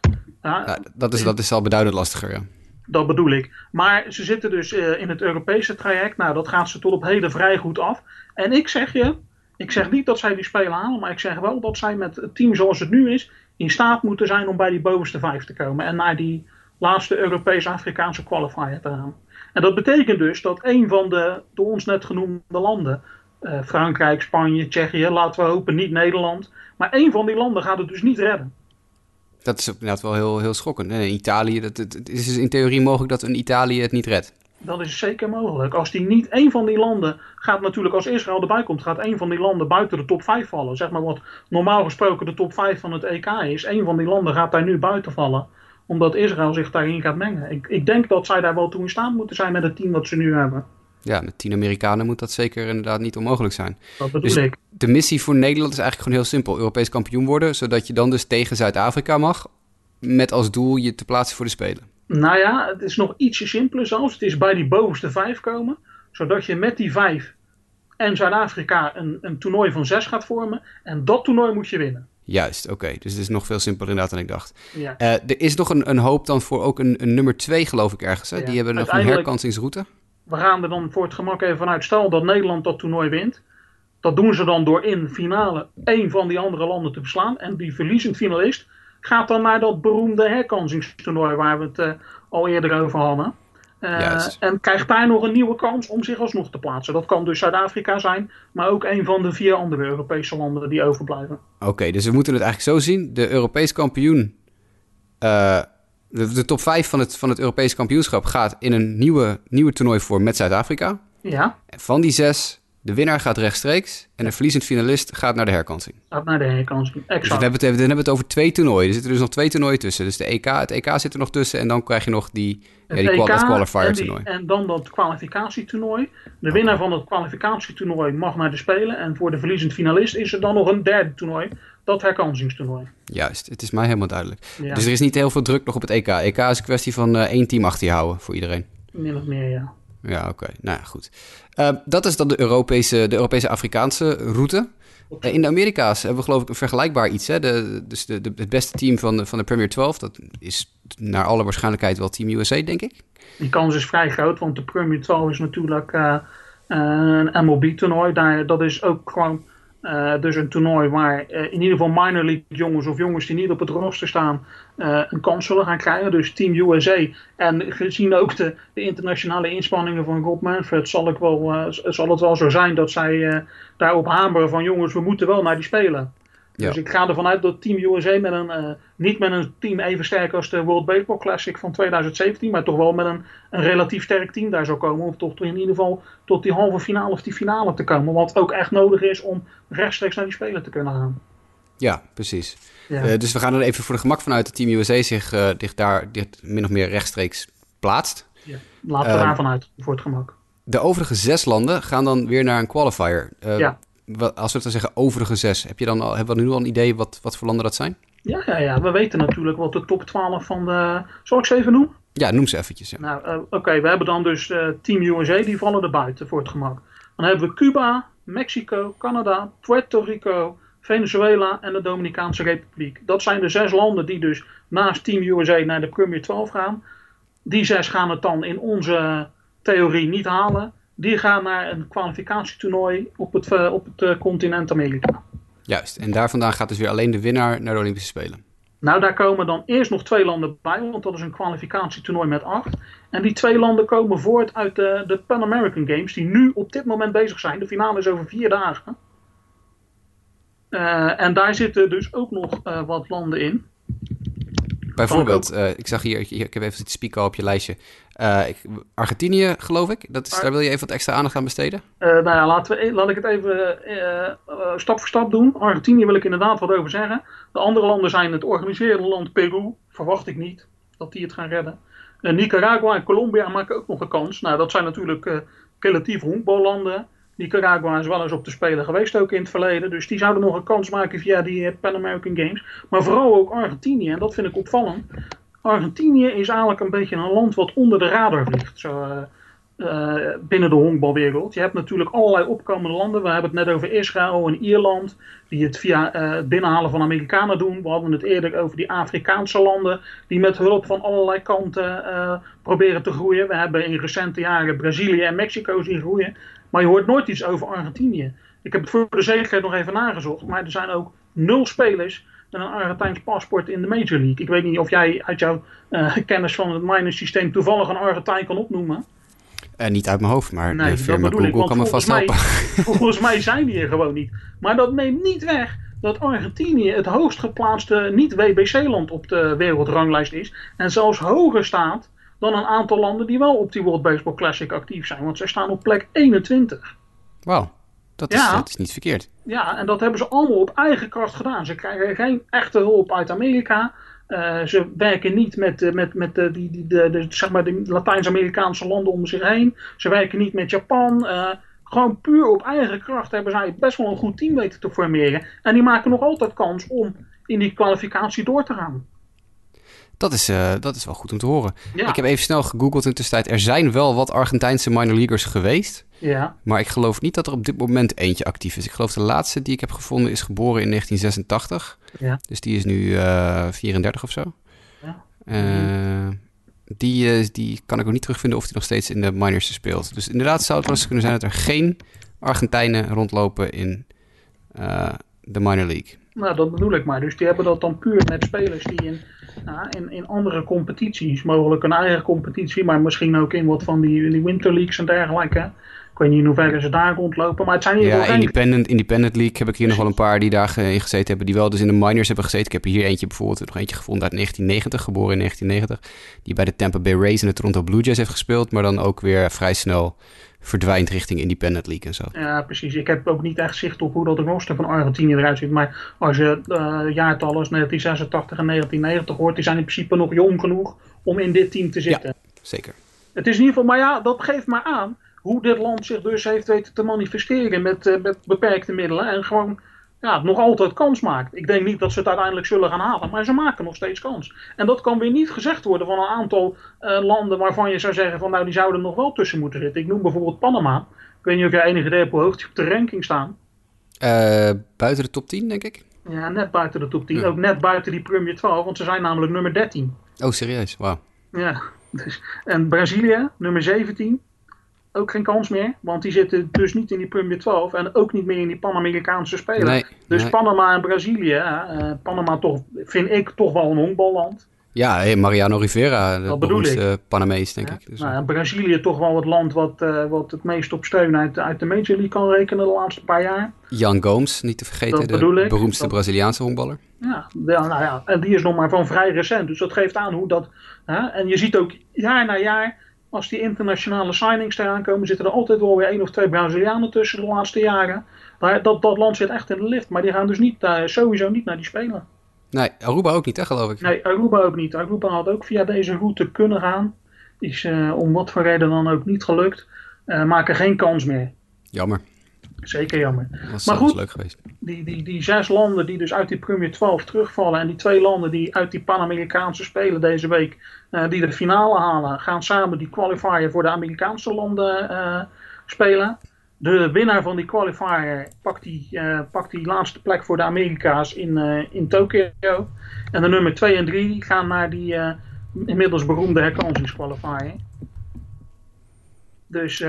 ja dat, is, dat is al beduidend lastiger, ja. Dat bedoel ik. Maar ze zitten dus uh, in het Europese traject. Nou, dat gaat ze tot op heden vrij goed af. En ik zeg je, ik zeg niet dat zij die spelen halen, maar ik zeg wel dat zij met het team zoals het nu is, in staat moeten zijn om bij die bovenste vijf te komen. En naar die laatste Europees-Afrikaanse qualifier te gaan. En dat betekent dus dat een van de door ons net genoemde landen, uh, Frankrijk, Spanje, Tsjechië, laten we hopen niet Nederland, maar één van die landen gaat het dus niet redden. Dat is inderdaad wel heel, heel schokkend. In Italië, dat, het, het is in theorie mogelijk dat een Italië het niet redt. Dat is zeker mogelijk. Als die niet één van die landen gaat natuurlijk, als Israël erbij komt, gaat één van die landen buiten de top 5 vallen. Zeg maar wat normaal gesproken de top 5 van het EK is. Één van die landen gaat daar nu buiten vallen. Omdat Israël zich daarin gaat mengen. Ik, ik denk dat zij daar wel toe in staan moeten zijn met het team dat ze nu hebben. Ja, met tien Amerikanen moet dat zeker inderdaad niet onmogelijk zijn. Dat bedoel dus ik. De missie voor Nederland is eigenlijk gewoon heel simpel. Europees kampioen worden, zodat je dan dus tegen Zuid-Afrika mag. Met als doel je te plaatsen voor de Spelen. Nou ja, het is nog ietsje simpeler zelfs. Het is bij die bovenste vijf komen. Zodat je met die vijf en Zuid-Afrika een, een toernooi van zes gaat vormen. En dat toernooi moet je winnen. Juist, oké. Dus het is nog veel simpeler inderdaad dan ik dacht. Ja. Uh, er is nog een, een, hoop dan voor ook een, een nummer twee, geloof ik ergens. Hè? Ja. Die hebben nog een herkansingsroute. We gaan er dan voor het gemak even vanuit. Stel dat Nederland dat toernooi wint. Dat doen ze dan door in finale één van die andere landen te verslaan. En die verliezend finalist gaat dan naar dat beroemde herkansingstoernooi waar we het uh, al eerder over hadden. Uh, en krijgt daar nog een nieuwe kans om zich alsnog te plaatsen. Dat kan dus Zuid-Afrika zijn, maar ook een van de vier andere Europese landen die overblijven. Oké, dus we moeten het eigenlijk zo zien. De Europees kampioen, uh, de, de, top 5 van het, van het Europees kampioenschap gaat in een nieuwe, nieuwe toernooi voor met Zuid-Afrika. Ja. En van die zes de winnaar gaat rechtstreeks en de verliezend finalist gaat naar de herkansing. Gaat naar de herkansing, exact. Dus dan hebben, we het, dan hebben we het over twee toernooien. Er zitten dus nog twee toernooien tussen. Dus de EK, het EK zit er nog tussen en dan krijg je nog die, ja, die EK qualifier toernooi. En, dan dat kwalificatietoernooi. De winnaar van het kwalificatietoernooi mag naar de Spelen. En voor de verliezend finalist is er dan nog een derde toernooi. Dat herkansingstoernooi. Juist, het is mij helemaal duidelijk. Dus er is niet heel veel druk nog op het EK. EK is een kwestie van uh, één team achter je houden voor iedereen. Min of meer, ja. Ja, oké. Nou ja, goed. Uh, dat is dan de Europese, de Europese Afrikaanse route. Uh, in de Amerika's hebben we geloof ik een vergelijkbaar iets. Hè? De, dus de, de, het beste team van de, van de Premier 12, dat is naar alle waarschijnlijkheid wel Team USA, denk ik. Die kans is vrij groot, want de Premier 12 is natuurlijk een MLB-toernooi. Dat is ook gewoon uh, dus een toernooi waar uh, in ieder geval minor league jongens of jongens die niet op het roster staan uh, een kans zullen gaan krijgen. Dus Team USA. En gezien ook de, de internationale inspanningen van Rob Manfred zal, ik wel, zal het wel zo zijn dat zij daarop hameren van jongens we moeten wel naar die spelen. Dus ik ga ervan uit dat Team USA met een, uh, niet met een team even sterk als de World Baseball Classic van 2017, maar toch wel met een, een relatief sterk team daar zou komen. Om toch in ieder geval tot die halve finale of die finale te komen. Wat ook echt nodig is om rechtstreeks naar die Spelen te kunnen gaan. Ja, precies. Ja. Uh, dus we gaan er even voor de gemak vanuit dat Team USA zich uh, dit daar dit min of meer rechtstreeks plaatst. Ja, laten we uh, daarvan uit, voor het gemak. De overige zes landen gaan dan weer naar een qualifier. ja als we het dan zeggen overige zes, heb je dan al, hebben we nu al een idee wat, wat voor landen dat zijn? Ja, ja, ja, we weten natuurlijk wat de top 12 van de. Zal ik ze even noemen? Ja, noem ze eventjes. Ja. Nou, uh, oké, okay, we hebben dan dus uh, Team USA, die vallen er buiten voor het gemak. Dan hebben we Cuba, Mexico, Canada, Puerto Rico, Venezuela en de Dominicaanse Republiek. Dat zijn de zes landen die dus naast Team USA naar de Premier 12 gaan. Die zes gaan het dan in onze theorie niet halen. Die gaan naar een kwalificatietoernooi op het, eh, op het eh, continent Amerika. Juist, en daar vandaan gaat dus weer alleen de winnaar naar de Olympische Spelen. Nou, daar komen dan eerst nog twee landen bij, want dat is een kwalificatietoernooi met acht. En die twee landen komen voort uit de, de Pan American Games, die nu op dit moment bezig zijn. De finale is over vier dagen. Uh, en daar zitten dus ook nog uh, wat landen in. Bijvoorbeeld, uh, ik zag hier, ik heb even zitten spieken op je lijstje. Ik, Argentinië, geloof ik. Dat is, daar wil je even wat extra aandacht aan besteden? nou ja, laten we, laat ik het even stap voor stap doen. Argentinië wil ik inderdaad wat over zeggen. De andere landen zijn het organiserende land Peru. Verwacht ik niet dat die het gaan redden. Nicaragua en Colombia maken ook nog een kans. Nou, dat zijn natuurlijk relatief honkballanden. Nicaragua is wel eens op de Spelen geweest ook in het verleden. Dus die zouden nog een kans maken via die eh, Pan American Games. Maar vooral ook Argentinië. En dat vind ik opvallend. Argentinië is eigenlijk een beetje een land wat onder de radar vliegt. Zo, uh, uh, binnen de honkbalwereld. Je hebt natuurlijk allerlei opkomende landen. We hebben het net over Israël en Ierland. Die het via het binnenhalen van Amerikanen doen. We hadden het eerder over die Afrikaanse landen. Die met hulp van allerlei kanten proberen te groeien. We hebben in recente jaren Brazilië en Mexico zien groeien. Maar je hoort nooit iets over Argentinië. Ik heb het voor de zekerheid nog even nagezocht. Maar er zijn ook nul spelers met een Argentijns paspoort in de Major League. Ik weet niet of jij uit jouw uh, kennis van het minor systeem toevallig een Argentijn kan opnoemen. Uh, niet uit mijn hoofd, maar nee, de firma Google ik, kan me vast helpen. *laughs* volgens mij zijn die er gewoon niet. Maar dat neemt niet weg dat Argentinië het hoogst geplaatste niet-WBC-land op de wereldranglijst is. En zelfs hoger staat dan een aantal landen die wel op die World Baseball Classic actief zijn. Want zij staan op plek 21. Wauw, dat, is, dat is niet verkeerd. Ja, en dat hebben ze allemaal op eigen kracht gedaan. Ze krijgen geen echte hulp uit Amerika. Uh, ze werken niet met, met, met de, die, die, de, de, zeg maar de Latijns-Amerikaanse landen om zich heen. Ze werken niet met Japan. Uh, gewoon puur op eigen kracht hebben zij best wel een goed team weten te formeren. En die maken nog altijd kans om in die kwalificatie door te gaan. Dat is, uh, dat is wel goed om te horen. Ja. Ik heb even snel gegoogeld in de tussentijd. Er zijn wel wat Argentijnse minor leaguers geweest. Ja. Maar ik geloof niet dat er op dit moment eentje actief is. Ik geloof de laatste die ik heb gevonden is geboren in 1986. Ja. Dus die is nu uh, 34 of zo. Ja. Uh, die, die kan ik ook niet terugvinden of hij nog steeds in de minors speelt. Dus inderdaad zou het wel eens kunnen zijn dat er geen Argentijnen rondlopen in de minor league. Nou, dat bedoel ik maar. Dus die hebben dat dan puur met spelers die in, uh, in, in andere competities, mogelijk een eigen competitie, maar misschien ook in wat van die, die Winter Leagues en dergelijke. Ik weet niet in hoeverre ze daar rondlopen, maar het zijn Ja, Independent, Independent League heb ik hier nog wel een paar die daar in gezeten hebben, die wel dus in de minors hebben gezeten. Ik heb hier eentje bijvoorbeeld, nog eentje gevonden uit 1990, geboren in 1990, die bij de Tampa Bay Rays en de Toronto Blue Jays heeft gespeeld, maar dan ook weer vrij snel verdwijnt richting Independent League en zo. Ja, precies. Ik heb ook niet echt zicht op hoe dat roster van Argentinië eruit ziet. Maar als je uh, jaartallen als 1986 en 1990 hoort, die zijn in principe nog jong genoeg om in dit team te zitten. Ja, zeker. Het is in ieder geval, maar ja, dat geeft maar aan hoe dit land zich dus heeft weten te manifesteren met, uh, met beperkte middelen. En gewoon ja, nog altijd kans maakt. Ik denk niet dat ze het uiteindelijk zullen gaan halen, maar ze maken nog steeds kans. En dat kan weer niet gezegd worden van een aantal uh, landen waarvan je zou zeggen van nou die zouden nog wel tussen moeten zitten. Ik noem bijvoorbeeld Panama. Ik weet niet of jij enige idee hebt hoe hoog die op de ranking staan. Uh, buiten de top 10 denk ik. Ja, net buiten de top 10. Ja. Ook net buiten die Premier 12, want ze zijn namelijk nummer 13. Oh, serieus? Wauw. Ja, *laughs* dus, en Brazilië, nummer 17 ook geen kans meer. Want die zitten dus niet in die Premier 12 en ook niet meer in die Pan-Amerikaanse Spelen. Nee, dus nee. Panama en Brazilië, uh, Panama toch, vind ik toch wel een honkballand. Ja, hey, Mariano Rivera, de beroemdste Panamees, denk ja. ik. Dus, nou, ja, Brazilië toch wel het land wat, uh, wat het meest op steun uit, uit de Major League kan rekenen de laatste paar jaar. Jan Gomes, niet te vergeten, dat de beroemdste dat... Braziliaanse honkballer. Ja, ja, nou ja, en die is nog maar van vrij recent. Dus dat geeft aan hoe dat... Hè, en je ziet ook jaar na jaar als die internationale signings eraan komen, zitten er altijd wel weer één of twee Brazilianen tussen de laatste jaren. Maar dat, dat land zit echt in de lift. Maar die gaan dus niet, uh, sowieso niet naar die spelen. Nee, Aruba ook niet, hè, geloof ik. Nee, Aruba ook niet. Aruba had ook via deze route kunnen gaan. Is uh, om wat voor reden dan ook niet gelukt. Uh, maken geen kans meer. Jammer. Zeker jammer. Dat maar goed, leuk geweest. Die, die, die zes landen die dus uit die Premier 12 terugvallen en die twee landen die uit die Pan-Amerikaanse spelen deze week, uh, die de finale halen, gaan samen die qualifier voor de Amerikaanse landen uh, spelen. De winnaar van die qualifier pakt die, uh, pakt die laatste plek voor de Amerika's in, in Tokio. En de nummer 2 en 3 gaan naar die inmiddels beroemde herkansingsqualifier. Dus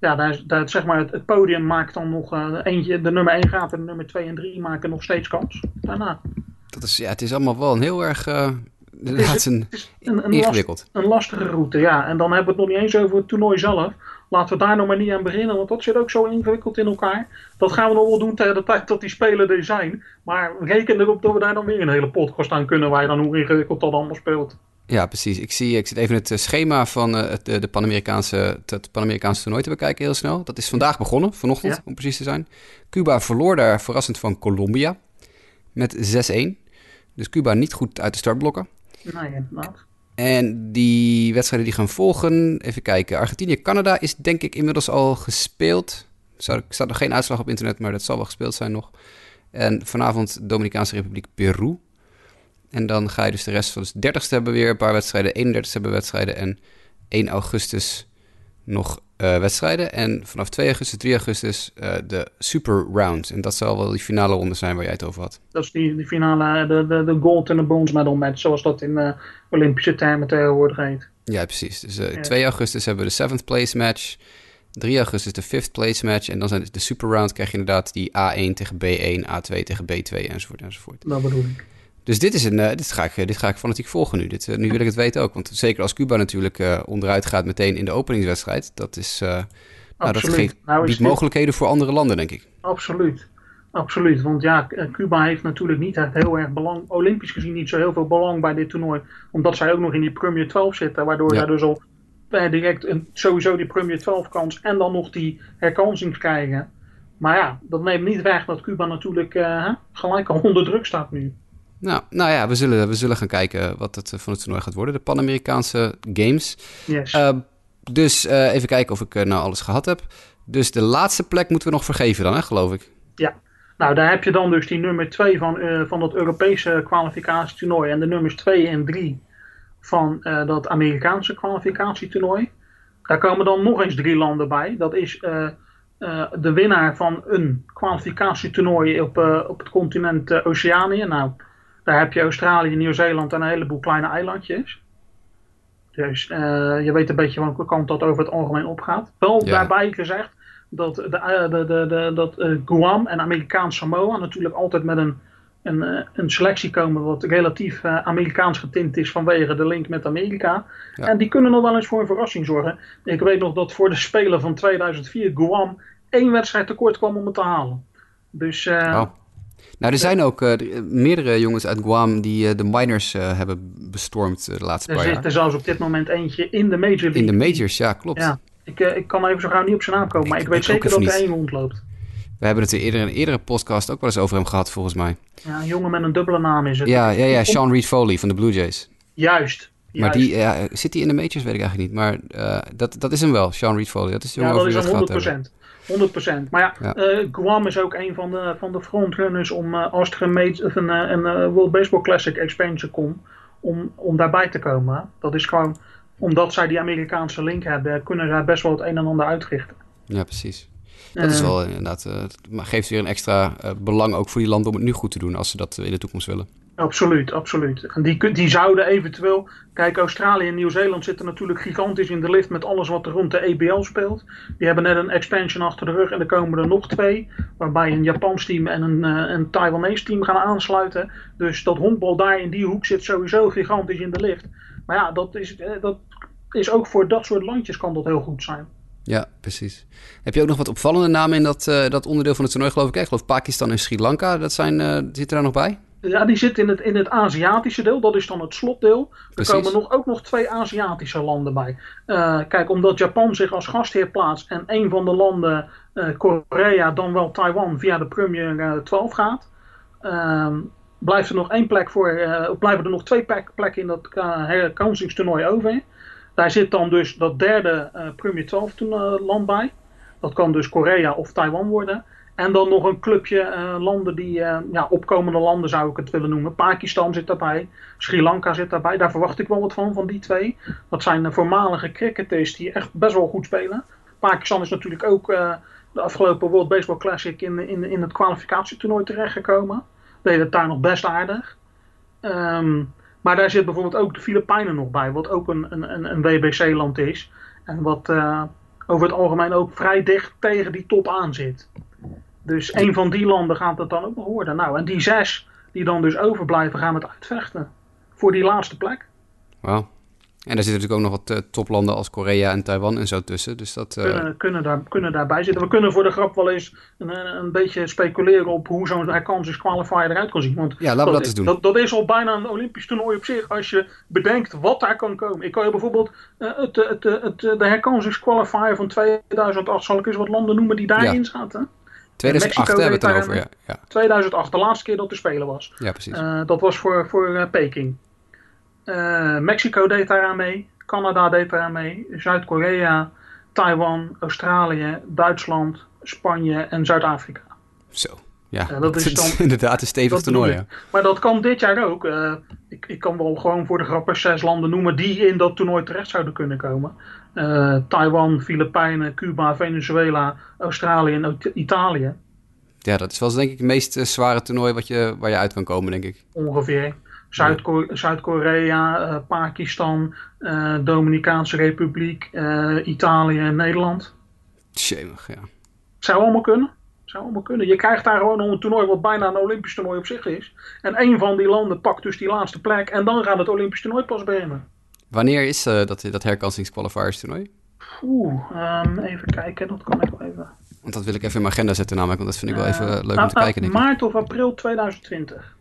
ja, daar, daar, zeg maar het, het, podium maakt dan nog eentje. De nummer 1 gaat en de nummer 2 en 3 maken nog steeds kans daarna. Dat is, ja, het is allemaal wel een heel erg inderdaad een, een, een, ingewikkeld. Last, een lastige route, ja. En dan hebben we het nog niet eens over het toernooi zelf. Laten we daar nog maar niet aan beginnen, want dat zit ook zo ingewikkeld in elkaar. Dat gaan we nog wel doen tegen de tijd dat die spelen er zijn. Maar reken erop dat we daar dan weer een hele podcast aan kunnen, waar je dan hoe ingewikkeld dat allemaal speelt. Ja, precies. Ik, zie, ik zit even het schema van uh, het, de Pan-Amerikaanse, het Pan-Amerikaanse toernooi te bekijken heel snel. Dat is vandaag begonnen, vanochtend om precies te zijn. Cuba verloor daar verrassend van Colombia met 6-1. Dus Cuba niet goed uit de startblokken. Nee, inderdaad. En die wedstrijden die gaan volgen, even kijken. Argentinië-Canada is denk ik inmiddels al gespeeld. Er staat nog geen uitslag op internet, maar dat zal wel gespeeld zijn nog. En vanavond Dominicaanse Republiek Peru. En dan ga je dus de rest van de 30ste hebben weer een paar wedstrijden. 31ste hebben wedstrijden. En 1 augustus nog uh, wedstrijden. En vanaf 2 augustus, 3 augustus uh, de Super Round. En dat zal wel die finale ronde zijn waar jij het over had. Dat is die, die finale, de, de, de gold en de bronze medal match, zoals dat in uh, Olympische termen tegenwoordig heet. Ja, precies. Dus ja. 2 augustus hebben we de 7th place match. 3 augustus de 5th place match. En dan zijn de Super Round krijg je inderdaad die A1 tegen B1, A2 tegen B2 enzovoort enzovoort. Dat bedoel ik. Dus dit, is een, uh, dit, ga ik, dit ga ik fanatiek volgen nu. Dit, uh, nu wil ik het weten ook. Want zeker als Cuba natuurlijk uh, onderuit gaat meteen in de openingswedstrijd. Dat, is, nou, dat geeft, nou biedt mogelijkheden voor andere landen, denk ik. Absoluut. Absoluut. Want ja, Cuba heeft natuurlijk niet echt heel erg belang, olympisch gezien niet zo heel veel belang bij dit toernooi. Omdat zij ook nog in die Premier 12 zitten. Waardoor ja. zij dus al direct een, sowieso die Premier 12 kans en dan nog die herkansing krijgen. Maar ja, dat neemt niet weg dat Cuba natuurlijk gelijk al onder druk staat nu. Nou, nou ja, we zullen, we zullen gaan kijken wat het van het toernooi gaat worden. De Pan-Amerikaanse Games. Yes. Uh, dus uh, even kijken of ik uh, nou alles gehad heb. Dus de laatste plek moeten we nog vergeven dan, hè, geloof ik. Ja, nou daar heb je dan dus die nummer 2 van, van dat Europese kwalificatietoernooi. En de nummers 2 en 3 van dat Amerikaanse kwalificatietoernooi. Daar komen dan nog eens drie landen bij. Dat is de winnaar van een kwalificatietoernooi op, op het continent Oceanië. Nou, daar heb je Australië, Nieuw-Zeeland en een heleboel kleine eilandjes. Dus uh, je weet een beetje welke kant dat over het algemeen opgaat. Wel ja. daarbij gezegd dat, de, de, de, de dat uh, Guam en Amerikaans Samoa natuurlijk altijd met een, een, een selectie komen wat relatief uh, Amerikaans getint is vanwege de link met Amerika. Ja. En die kunnen nog wel eens voor een verrassing zorgen. Ik weet nog dat voor de Spelen van 2004 Guam één wedstrijd tekort kwam om het te halen. Dus oh. Nou, er zijn ook uh, meerdere jongens uit Guam die uh, de minors uh, hebben bestormd de laatste er paar jaar. Er zit er zelfs op dit moment eentje in de major league. In de majors, ja, klopt. Ja, ik, ik kan even zo gauw niet op zijn naam komen, ik, maar ik weet zeker dat er één rondloopt. We hebben het in eerder, een eerdere podcast ook wel eens over hem gehad, volgens mij. Ja, een jongen met een dubbele naam is het. Ja, ja, ja Sean Reed Foley van de Blue Jays. Juist. Maar die, ja, zit hij in de majors, weet ik eigenlijk niet. Maar dat, dat is hem wel, Sean Reed Foley. Dat is de jongen ja, dat over is hem 100%. 100%. Maar ja, ja. Uh, Guam is ook een van de, van de frontrunners om uh, als er een, of een, een uh, World Baseball Classic expansion komt, om, om daarbij te komen. Dat is gewoon, omdat zij die Amerikaanse link hebben, kunnen zij best wel het een en ander uitrichten. Ja, precies. Dat is wel inderdaad, uh, geeft weer een extra belang ook voor die landen om het nu goed te doen als ze dat in de toekomst willen. Absoluut, absoluut. En die, die zouden eventueel. Kijk, Australië en Nieuw-Zeeland zitten natuurlijk gigantisch in de lift met alles wat er rond de EBL speelt. Die hebben net een expansion achter de rug en er komen er nog twee. Waarbij een Japans team en een, uh, een Taiwanese team gaan aansluiten. Dus dat honkbal daar in die hoek zit sowieso gigantisch in de lift. Maar ja, dat is, dat is ook voor dat soort landjes kan dat heel goed zijn. Ja, precies. Heb je ook nog wat opvallende namen in dat, uh, dat onderdeel van het toernooi, geloof ik? Ik geloof Pakistan en Sri Lanka, dat zijn, uh, zitten daar nog bij? Ja, die zit in het, in het Aziatische deel. Dat is dan het slotdeel. Er komen nog, ook nog twee Aziatische landen bij. Uh, kijk, omdat Japan zich als gastheer plaatst en een van de landen, uh, Korea, dan wel Taiwan, via de Premier uh, 12 gaat, ehm, blijft er nog één plek voor, blijven er nog twee plekken in dat herkansingstoernooi over. Daar zit dan dus dat derde Premier 12 land bij. Dat kan dus Korea of Taiwan worden. En dan nog een clubje uh, landen die, uh, ja, opkomende landen zou ik het willen noemen. Pakistan zit daarbij, Sri Lanka zit daarbij. Daar verwacht ik wel wat van, van die twee. Dat zijn de voormalige cricketers die echt best wel goed spelen. Pakistan is natuurlijk ook de afgelopen World Baseball Classic in, in, in het kwalificatietoernooi terechtgekomen. Deed het daar nog best aardig. Ehm, maar daar zit bijvoorbeeld ook de Filipijnen nog bij, wat ook een, een, een WBC-land is. En wat over het algemeen ook vrij dicht tegen die top aan zit. Dus een van die landen gaat het dan ook nog worden. Nou, en die zes die dan dus overblijven gaan het uitvechten voor die laatste plek. Wauw. En daar zitten natuurlijk ook nog wat uh, toplanden als Korea en Taiwan en zo tussen. Dus dat, uh... kunnen, kunnen, daar, kunnen daarbij zitten. We kunnen voor de grap wel eens een, een beetje speculeren op hoe zo'n qualifier eruit kan zien. Want ja, laten we dat, eens doen. Dat, dat, is al bijna een Olympisch toernooi op zich. Als je bedenkt wat daar kan komen. Ik kan je bijvoorbeeld uh, het, het, het, de qualifier van 2008, zal ik eens wat landen noemen die daarin ja. zaten. 2008 hebben we het erover, ja. ja. 2008, de laatste keer dat er spelen was. Ja, precies. dat was voor, voor Peking. Uh, Mexico deed daaraan mee. Canada deed daaraan mee. Zuid-Korea, Taiwan, Australië, Duitsland, Spanje en Zuid-Afrika. Zo. Ja, dat is dan, *laughs* inderdaad een stevig toernooi. Maar dat kan dit jaar ook. Ik, ik kan wel gewoon voor de grappen zes landen noemen die in dat toernooi terecht zouden kunnen komen. Uh, Taiwan, Filipijnen, Cuba, Venezuela, Australië en Italië. Ja, dat is wel denk ik het meest zware toernooi wat je, waar je uit kan komen, denk ik. Ongeveer. Zuid-Korea, uh, Pakistan, uh, Dominicaanse Republiek, Italië en Nederland. Tjemig, ja. Zou allemaal kunnen. Zou allemaal kunnen. Je krijgt daar gewoon een toernooi wat bijna een Olympisch toernooi op zich is. En een van die landen pakt dus die laatste plek en dan gaat het Olympisch toernooi pas beginnen. Wanneer is dat, dat herkansingsqualifiers toernooi? Oeh, um, even kijken, dat kan ik wel even. Want dat wil ik even in mijn agenda zetten namelijk, want dat vind ik wel even leuk om te nou, kijken. Denk maart of april 2020.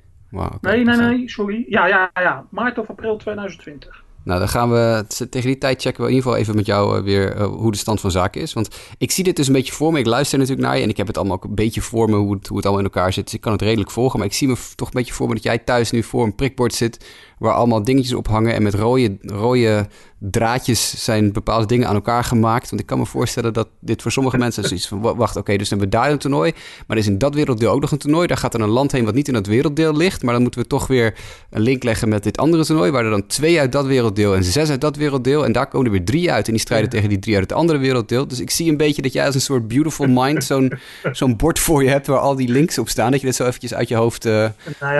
Nee, nee, nee, sorry. Ja, ja, ja. Maart of april 2020. Nou, dan gaan we tegen die tijd checken we in ieder geval even met jou eh, weer eh, hoe de stand van zaken is. Want ik zie dit dus een beetje voor me. Ik luister natuurlijk naar je en ik heb het allemaal ook een beetje voor me hoe het, hoe het allemaal in elkaar zit. Dus ik kan het redelijk volgen. Maar ik zie me toch een beetje voor me dat jij thuis nu voor een prikbord zit waar allemaal dingetjes op hangen en met rode, rode draadjes zijn bepaalde dingen aan elkaar gemaakt. Want ik kan me voorstellen dat dit voor sommige mensen zoiets van... wacht, oké, dus dan hebben we daar een toernooi... maar er is in dat werelddeel ook nog een toernooi. Daar gaat er een land heen wat niet in dat werelddeel ligt... maar dan moeten we toch weer een link leggen met dit andere toernooi... waar er dan twee uit dat werelddeel en zes uit dat werelddeel... en daar komen er weer drie uit en die strijden tegen die drie uit het andere werelddeel. Dus ik zie een beetje dat jij als een soort beautiful mind... zo'n *laughs* zo'n bord voor je hebt waar al die links op staan... dat je dat zo eventjes uit je hoofd uh,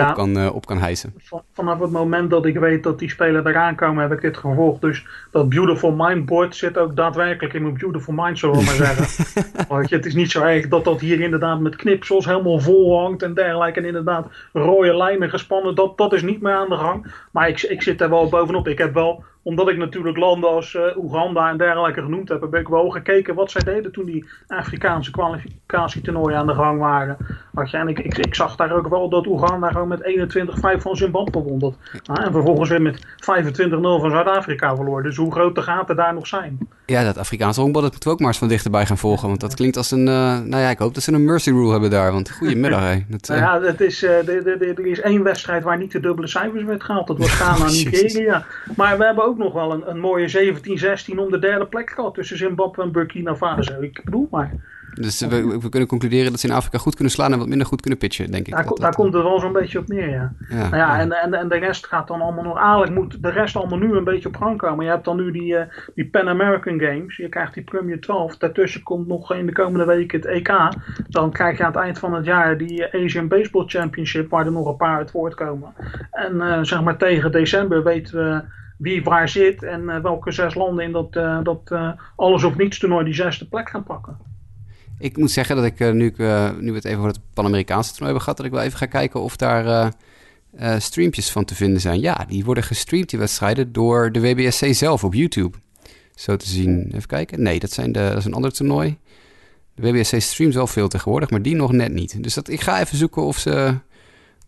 op, kan, uh, op kan hijsen. Vanaf het moment dat ik weet dat die spelen eraan komen... heb ik dit gevolgd, dus dat Beautiful Mind board zit ook daadwerkelijk in mijn Beautiful Mind, zullen we maar zeggen. *laughs* Want het is niet zo erg dat dat hier inderdaad met knipsels helemaal vol hangt en dergelijke. En inderdaad rode lijnen gespannen, dat, dat is niet meer aan de gang. Maar ik, ik zit er wel bovenop. Ik heb wel omdat ik natuurlijk landen als uh, Oeganda en dergelijke genoemd heb, heb ik wel gekeken wat zij deden toen die Afrikaanse kwalificatietoernooien aan de gang waren. Had je, en ik, ik, ik, zag daar ook wel dat Oeganda gewoon met 21-5 van Zimbabwe won. Dat, en vervolgens weer met 25-0 van Zuid-Afrika verloor. Dus hoe groot de gaten daar nog zijn. Ja, dat Afrikaanse honkbal, dat moeten we ook maar eens van dichterbij gaan volgen. Want dat klinkt als een, uh, nou ja, ik hoop dat ze een mercy rule hebben daar. Want goedemiddag, hè. Dat, nou ja, het is, er is één wedstrijd waar niet de dubbele cijfers werd gehaald. Dat was Ghana en *laughs* Nigeria. Maar we hebben ook nog wel een, een mooie 17-16 om de derde plek gehad tussen Zimbabwe en Burkina Faso. Ik bedoel maar. Dus we, we, kunnen concluderen dat ze in Afrika goed kunnen slaan en wat minder goed kunnen pitchen, denk ik. Daar, daar komt het wel zo'n beetje op neer, ja. ja, nou ja, En, en, en de rest gaat dan allemaal nog... Eigenlijk moet de rest allemaal nu een beetje op gang komen. Je hebt dan nu die, uh, die Pan American Games. Je krijgt die Premier 12. Daartussen komt nog in de komende weken het EK. Dan krijg je aan het eind van het jaar die Asian Baseball Championship... waar er nog een paar uit voortkomen. En uh, zeg maar tegen december weten we wie waar zit en uh, welke zes landen in dat, uh, dat uh, alles of niets toernooi die zesde plek gaan pakken. Ik moet zeggen dat ik nu, nu we het even over het Pan-Amerikaanse toernooi hebben gehad, dat ik wel even ga kijken of daar streampjes van te vinden zijn. Ja, die worden gestreamd, die wedstrijden, door de WBSC zelf op YouTube. Zo te zien. Even kijken. Nee, dat, zijn de, dat is een ander toernooi. De WBSC streamt wel veel tegenwoordig, maar die nog net niet. Dus dat, ik ga even zoeken of ze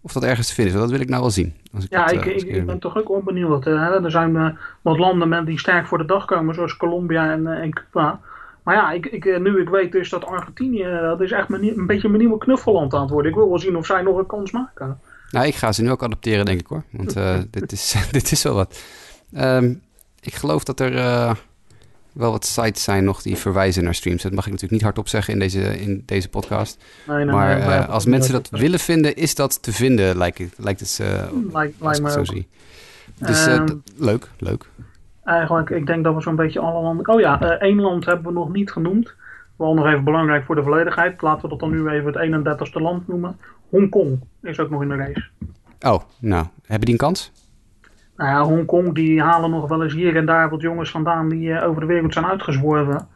of dat ergens te vinden is. Dat wil ik nou wel zien. Als ik ja, ik, eh, ik, ik, ben toch ook wel benieuwd. Hè? Er zijn uh, wat landen die sterk voor de dag komen, zoals Colombia en, en Cuba. Maar ja, ik, ik, nu ik weet dus dat Argentinië, dat is echt een beetje mijn nieuwe knuffelland aan het worden. Ik wil wel zien of zij nog een kans maken. Nou, ik ga ze nu ook adopteren, denk ik hoor. Want *laughs* dit, is, *laughs* dit is wel wat. Um, ik geloof dat er wel wat sites zijn nog die verwijzen naar streams. Dat mag ik natuurlijk niet hardop zeggen in deze, in deze podcast. Nee, nee, maar uh, als mensen dat willen vinden, is dat te vinden, lijkt het, lijkt het uh, lijkt, lijkt zo zie. Dus uh, um, leuk, leuk. Eigenlijk, ik denk dat we zo'n beetje alle landen... Oh ja, één land hebben we nog niet genoemd. Wel nog even belangrijk voor de volledigheid. Laten we dat dan nu even het 31ste land noemen. Hongkong is ook nog in de race. Oh, nou, hebben die een kans? Nou ja, Hongkong die halen nog wel eens hier en daar wat jongens vandaan die uh, over de wereld zijn uitgezworven.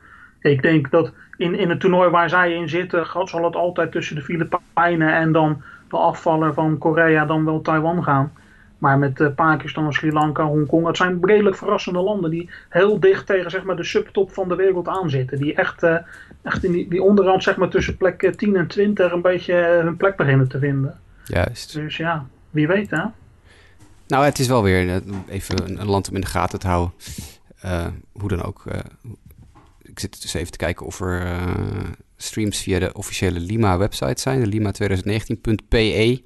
Ik denk dat in, in het toernooi waar zij in zitten, zal het altijd tussen de Filipijnen en dan de afvaller van Korea dan wel Taiwan gaan. Maar met uh, Pakistan, Sri Lanka, Hongkong, het zijn redelijk verrassende landen die heel dicht tegen zeg maar, de subtop van de wereld aanzitten. Die echt, uh, echt in die, die onderhand zeg maar, tussen plek 10 en 20 een beetje hun plek beginnen te vinden. Juist. Dus ja, wie weet hè. Nou, het is wel weer even een land om in de gaten te houden. Uh, hoe dan ook. Uh, ik zit dus even te kijken of er streams via de officiële Lima-website zijn. De lima2019.pe.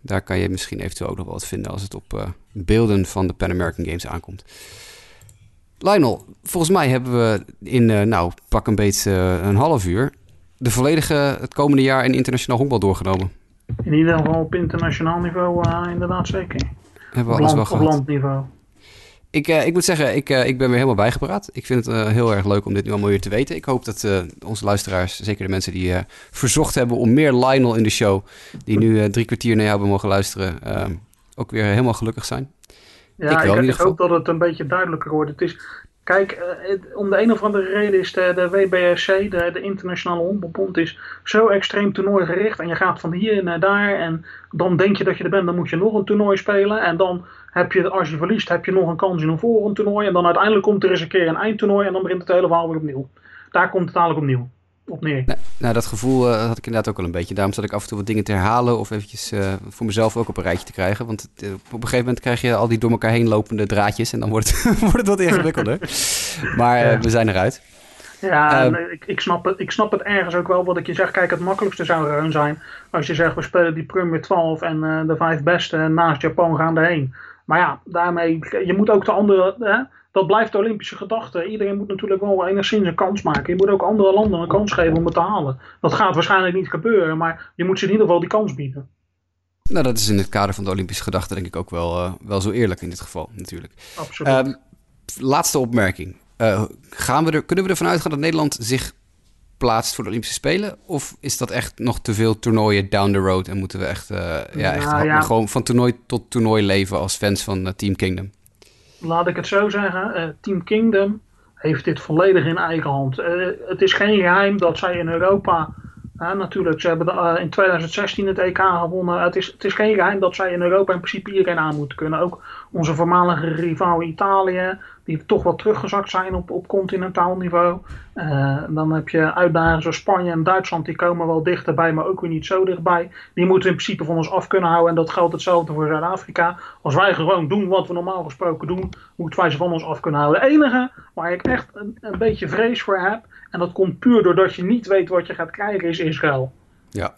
Daar kan je misschien eventueel ook nog wat vinden als het op beelden van de Pan American Games aankomt. Lionel, volgens mij hebben we in, nou, pak een beetje een half uur... de volledige het komende jaar in internationaal honkbal doorgenomen. In ieder geval op internationaal niveau inderdaad zeker. Hebben we alles land, wel op landniveau. Ik, uh, ik moet zeggen, ik, uh, ik ben weer helemaal bijgepraat. Ik vind het uh, heel erg leuk om dit nu allemaal weer te weten. Ik hoop dat onze luisteraars, zeker de mensen die verzocht hebben om meer Lionel in de show, die nu drie kwartier naar jou hebben mogen luisteren, ook weer helemaal gelukkig zijn. Ja, ik, ik, ik hoop dat het een beetje duidelijker wordt. Het is, Kijk, om de een of andere reden is de, de de, de Internationale Honkbalbond, is zo extreem toernooigericht. En je gaat van hier naar daar en dan denk je dat je er bent, dan moet je nog een toernooi spelen. En dan heb je, als je verliest, heb je nog een kans in een volgend toernooi. En dan uiteindelijk komt er eens een keer een eindtoernooi en dan begint het hele verhaal weer opnieuw. Daar komt het eigenlijk opnieuw op neer. Nou, nou dat gevoel uh, had ik inderdaad ook al een beetje. Daarom zat ik af en toe wat dingen te herhalen of eventjes uh, voor mezelf ook op een rijtje te krijgen. Want uh, op een gegeven moment krijg je al die door elkaar heen lopende draadjes en dan wordt het, *laughs* wordt het wat ingewikkelder. maar ja. we zijn eruit. Ja, ik, ik, snap het, ik snap het ergens ook wel wat ik je zeg. Kijk, het makkelijkste zou er zijn als je zegt we spelen die Premier 12 en de vijf beste naast Japan gaan erheen. Maar ja, daarmee, je moet ook de andere, hè, dat blijft de Olympische gedachte. Iedereen moet natuurlijk wel enigszins een kans maken. Je moet ook andere landen een kans geven om het te halen. Dat gaat waarschijnlijk niet gebeuren, maar je moet ze in ieder geval die kans bieden. Nou, dat is in het kader van de Olympische gedachte denk ik ook wel, uh, wel zo eerlijk in dit geval natuurlijk. Absoluut. Um, laatste opmerking. Uh, gaan we er, kunnen we ervan uitgaan dat Nederland zich plaatst voor de Olympische Spelen? Of is dat echt nog te veel toernooien down the road en moeten we echt, uh, ja, echt nou, ja. gewoon van toernooi tot toernooi leven als fans van Team Kingdom? Laat ik het zo zeggen, uh, Team Kingdom heeft dit volledig in eigen hand. Uh, het is geen geheim dat zij in Europa, natuurlijk, ze hebben uh, in 2016 het EK gewonnen. Het is, het is geen geheim dat zij in Europa in principe iedereen aan moeten kunnen. Ook onze voormalige rivaal Italië, die toch wat teruggezakt zijn op, op continentaal niveau. Uh, dan heb je uitdagingen zoals Spanje en Duitsland, die komen wel dichterbij, maar ook weer niet zo dichtbij. Die moeten in principe van ons af kunnen houden. En dat geldt hetzelfde voor Zuid-Afrika. Als wij gewoon doen wat we normaal gesproken doen, moeten wij ze van ons af kunnen houden. Het enige waar ik echt een, een beetje vrees voor heb, en dat komt puur doordat je niet weet wat je gaat krijgen, is Israël. Ja.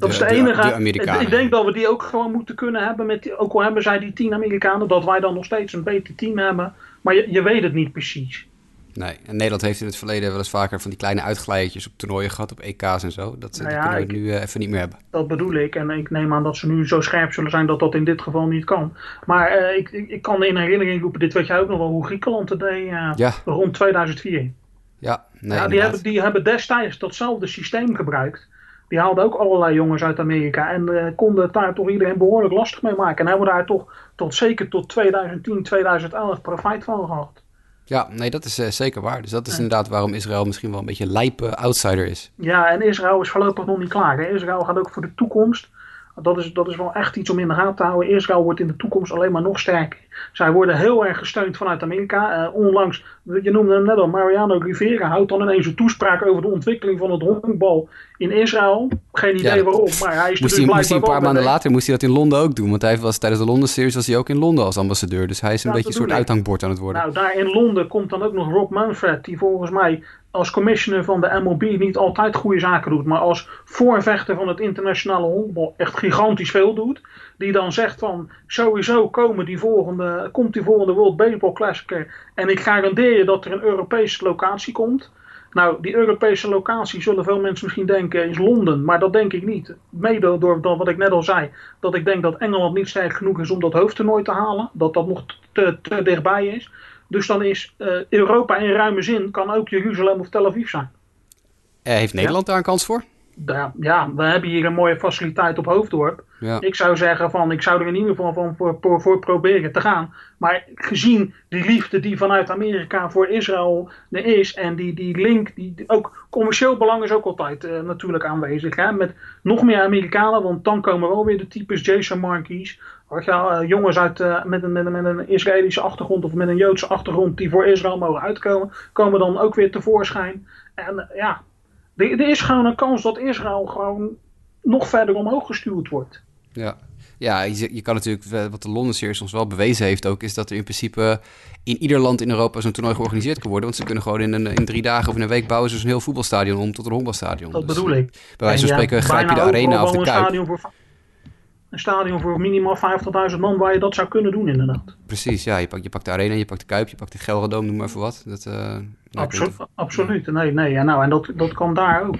Dat is de enige. ik denk dat we die ook gewoon moeten kunnen hebben. Met die, ook al hebben zij die tien Amerikanen, dat wij dan nog steeds een beter team hebben. Maar je, je weet het niet precies. Nee, en Nederland heeft in het verleden wel eens vaker van die kleine uitglijertjes op toernooien gehad, op EK's en zo. Dat, nou ja, kunnen we ik, nu uh, even niet meer hebben. Dat bedoel ik. En ik neem aan dat ze nu zo scherp zullen zijn dat dat in dit geval niet kan. Maar uh, ik, ik, kan in herinnering roepen, dit weet jij ook nog wel, hoe Griekenland het deed uh, ja. rond 2004. Ja, nee, ja die, hebben, die hebben destijds datzelfde systeem gebruikt. Die haalden ook allerlei jongens uit Amerika en uh, konden daar toch iedereen behoorlijk lastig mee maken. En hebben daar toch tot zeker tot 2010, 2011 profijt van gehad. Ja, nee, dat is uh, zeker waar. Dus dat is ja. inderdaad waarom Israël misschien wel een beetje een lijpe outsider is. Ja, en Israël is voorlopig nog niet klaar. Hè? Israël gaat ook voor de toekomst. Dat is, dat is wel echt iets om in de gaten te houden. Israël wordt in de toekomst alleen maar nog sterker. Zij worden heel erg gesteund vanuit Amerika. Uh, onlangs, je noemde hem net al, Mariano Rivera houdt dan ineens een toespraak over de ontwikkeling van het honkbal in Israël. Geen idee ja, waarom, maar hij is moest hij, moest hij een paar maanden later moest hij dat in Londen ook doen. Want hij was tijdens de Londen Series was hij ook in Londen als ambassadeur. Dus hij is een ja, beetje een soort uithangbord aan het worden. Nou, daar in Londen komt dan ook nog Rob Manfred, die volgens mij als commissioner van de MLB niet altijd goede zaken doet, maar als voorvechter van het internationale honkbal echt gigantisch veel doet. Die dan zegt van sowieso komen die volgende, komt die volgende World Baseball Classic en ik garandeer je dat er een Europese locatie komt. Nou, die Europese locatie zullen veel mensen misschien denken is Londen, maar dat denk ik niet. Mede door wat ik net al zei, dat ik denk dat Engeland niet sterk genoeg is om dat hoofdtoernooi te halen. Dat dat nog te, te dichtbij is. Dus dan is Europa in ruime zin, kan ook Jeruzalem of Tel Aviv zijn. heeft Nederland daar een kans voor? ja, we hebben hier een mooie faciliteit op Hoofddorp. Ja. Ik zou zeggen van, ik zou er in ieder geval van voor, voor, voor, proberen te gaan. Maar gezien die liefde die vanuit Amerika voor Israël er is en die, die link, die, ook commercieel belang is ook altijd uh, natuurlijk aanwezig. Hè? Met nog meer Amerikanen, want dan komen wel weer de types Jason Marquis. Uh, jongens uit, uh, met, een, met, een, met een Israëlische achtergrond of met een Joodse achtergrond die voor Israël mogen uitkomen, komen dan ook weer tevoorschijn. En ja, er, is gewoon een kans dat Israël gewoon nog verder omhoog gestuurd wordt. Ja, ja je, je kan natuurlijk, wat de London Series ons wel bewezen heeft ook, is dat er in principe in ieder land in Europa zo'n toernooi georganiseerd kan worden. Want ze kunnen gewoon in, een, in drie dagen of in een week bouwen ze zo'n heel voetbalstadion om tot een honkbalstadion. Dat dus, bedoel ik. Bij wijze van spreken grijp je de arena of de kuip een stadion voor minimaal 50.000 man waar je dat zou kunnen doen inderdaad. Precies, ja. Je pakt, je pakt de arena, je pakt de Kuip, je pakt de Gelredome, noem maar even wat. Dat, uh, nou, absoluut, nee, nee. Ja, nou, en dat, dat kan daar ook.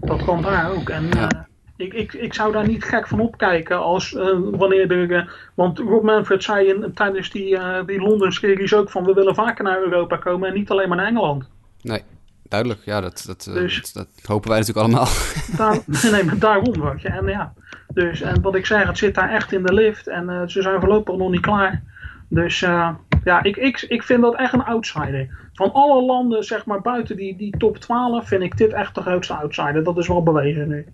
Dat kan daar ook. En ja. uh, ik, ik, ik zou daar niet gek van opkijken als uh, wanneer er... want Rob Manfred zei in, tijdens die, die London series ook van we willen vaker naar Europa komen en niet alleen maar naar Engeland. Nee, duidelijk. Ja, dat, dat, dus, dat, dat, hopen wij natuurlijk allemaal. Daar, *laughs* nee, maar daarom. Wat je. En ja, dus, en wat ik zeg, het zit daar echt in de lift. En uh, ze zijn voorlopig nog niet klaar. Dus uh, ja, ik, ik, ik vind dat echt een outsider. Van alle landen, zeg maar, buiten die, die top 12, vind ik dit echt de grootste outsider. Dat is wel bewezen nu.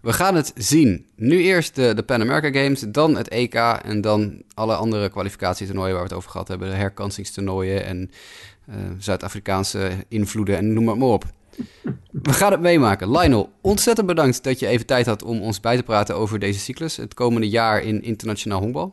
We gaan het zien. Nu eerst de, de Pan America Games, dan het EK en dan alle andere kwalificatietoernooien waar we het over gehad hebben. De herkansingstoernooien en Zuid-Afrikaanse invloeden en noem maar op. We gaan het meemaken. Lionel, ontzettend bedankt dat je even tijd had om ons bij te praten over deze cyclus. Het komende jaar in internationaal honkbal.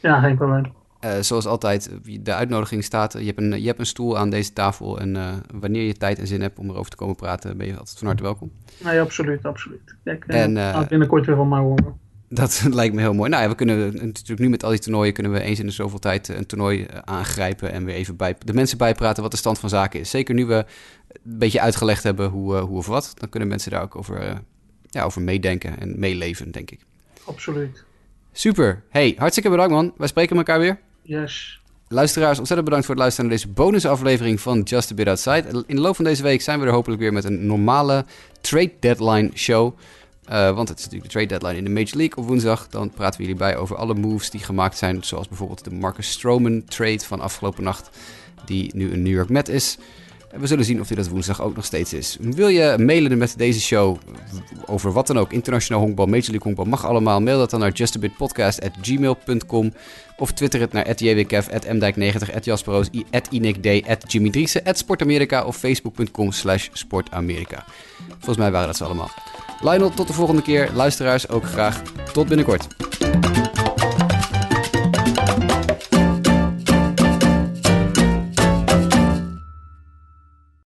Ja, geen probleem. Uh, zoals altijd, de uitnodiging staat. Je hebt een, je hebt een stoel aan deze tafel. En uh, wanneer je tijd en zin hebt om erover te komen praten, ben je altijd van harte welkom. Nee, absoluut, absoluut. Ik uh, en, uh, binnenkort weer van mij horen. Dat *laughs* lijkt me heel mooi. Nou ja, we kunnen natuurlijk nu met al die toernooien kunnen we eens in de zoveel tijd een toernooi aangrijpen en weer even bij, de mensen bijpraten wat de stand van zaken is. Zeker nu we een beetje uitgelegd hebben hoe, hoe of wat, dan kunnen mensen daar ook over, ja, over meedenken en meeleven, denk ik. Absoluut. Super. Hey, hartstikke bedankt man. Wij spreken elkaar weer. Yes. Luisteraars, ontzettend bedankt voor het luisteren naar deze bonusaflevering van Just a Bit Outside. In de loop van deze week zijn we er hopelijk weer met een normale trade deadline show. Uh, want het is natuurlijk de trade deadline in de Major League op woensdag. Dan praten we jullie bij over alle moves die gemaakt zijn. Zoals bijvoorbeeld de Marcus Stroman trade van afgelopen nacht. Die nu een New York Met is. We zullen zien of dit dat woensdag ook nog steeds is. Wil je mailen met deze show over wat dan ook, internationaal honkbal, Major League honkbal, mag allemaal. Mail dat dan naar justabitpodcast.gmail.com of twitter het naar @jwkf, @mdijk90, @jasperoos, @inikd, @jimmy @sportamerika of facebook.com slash sportamerika. Volgens mij waren dat ze allemaal. Lionel, tot de volgende keer. Luisteraars ook graag tot binnenkort.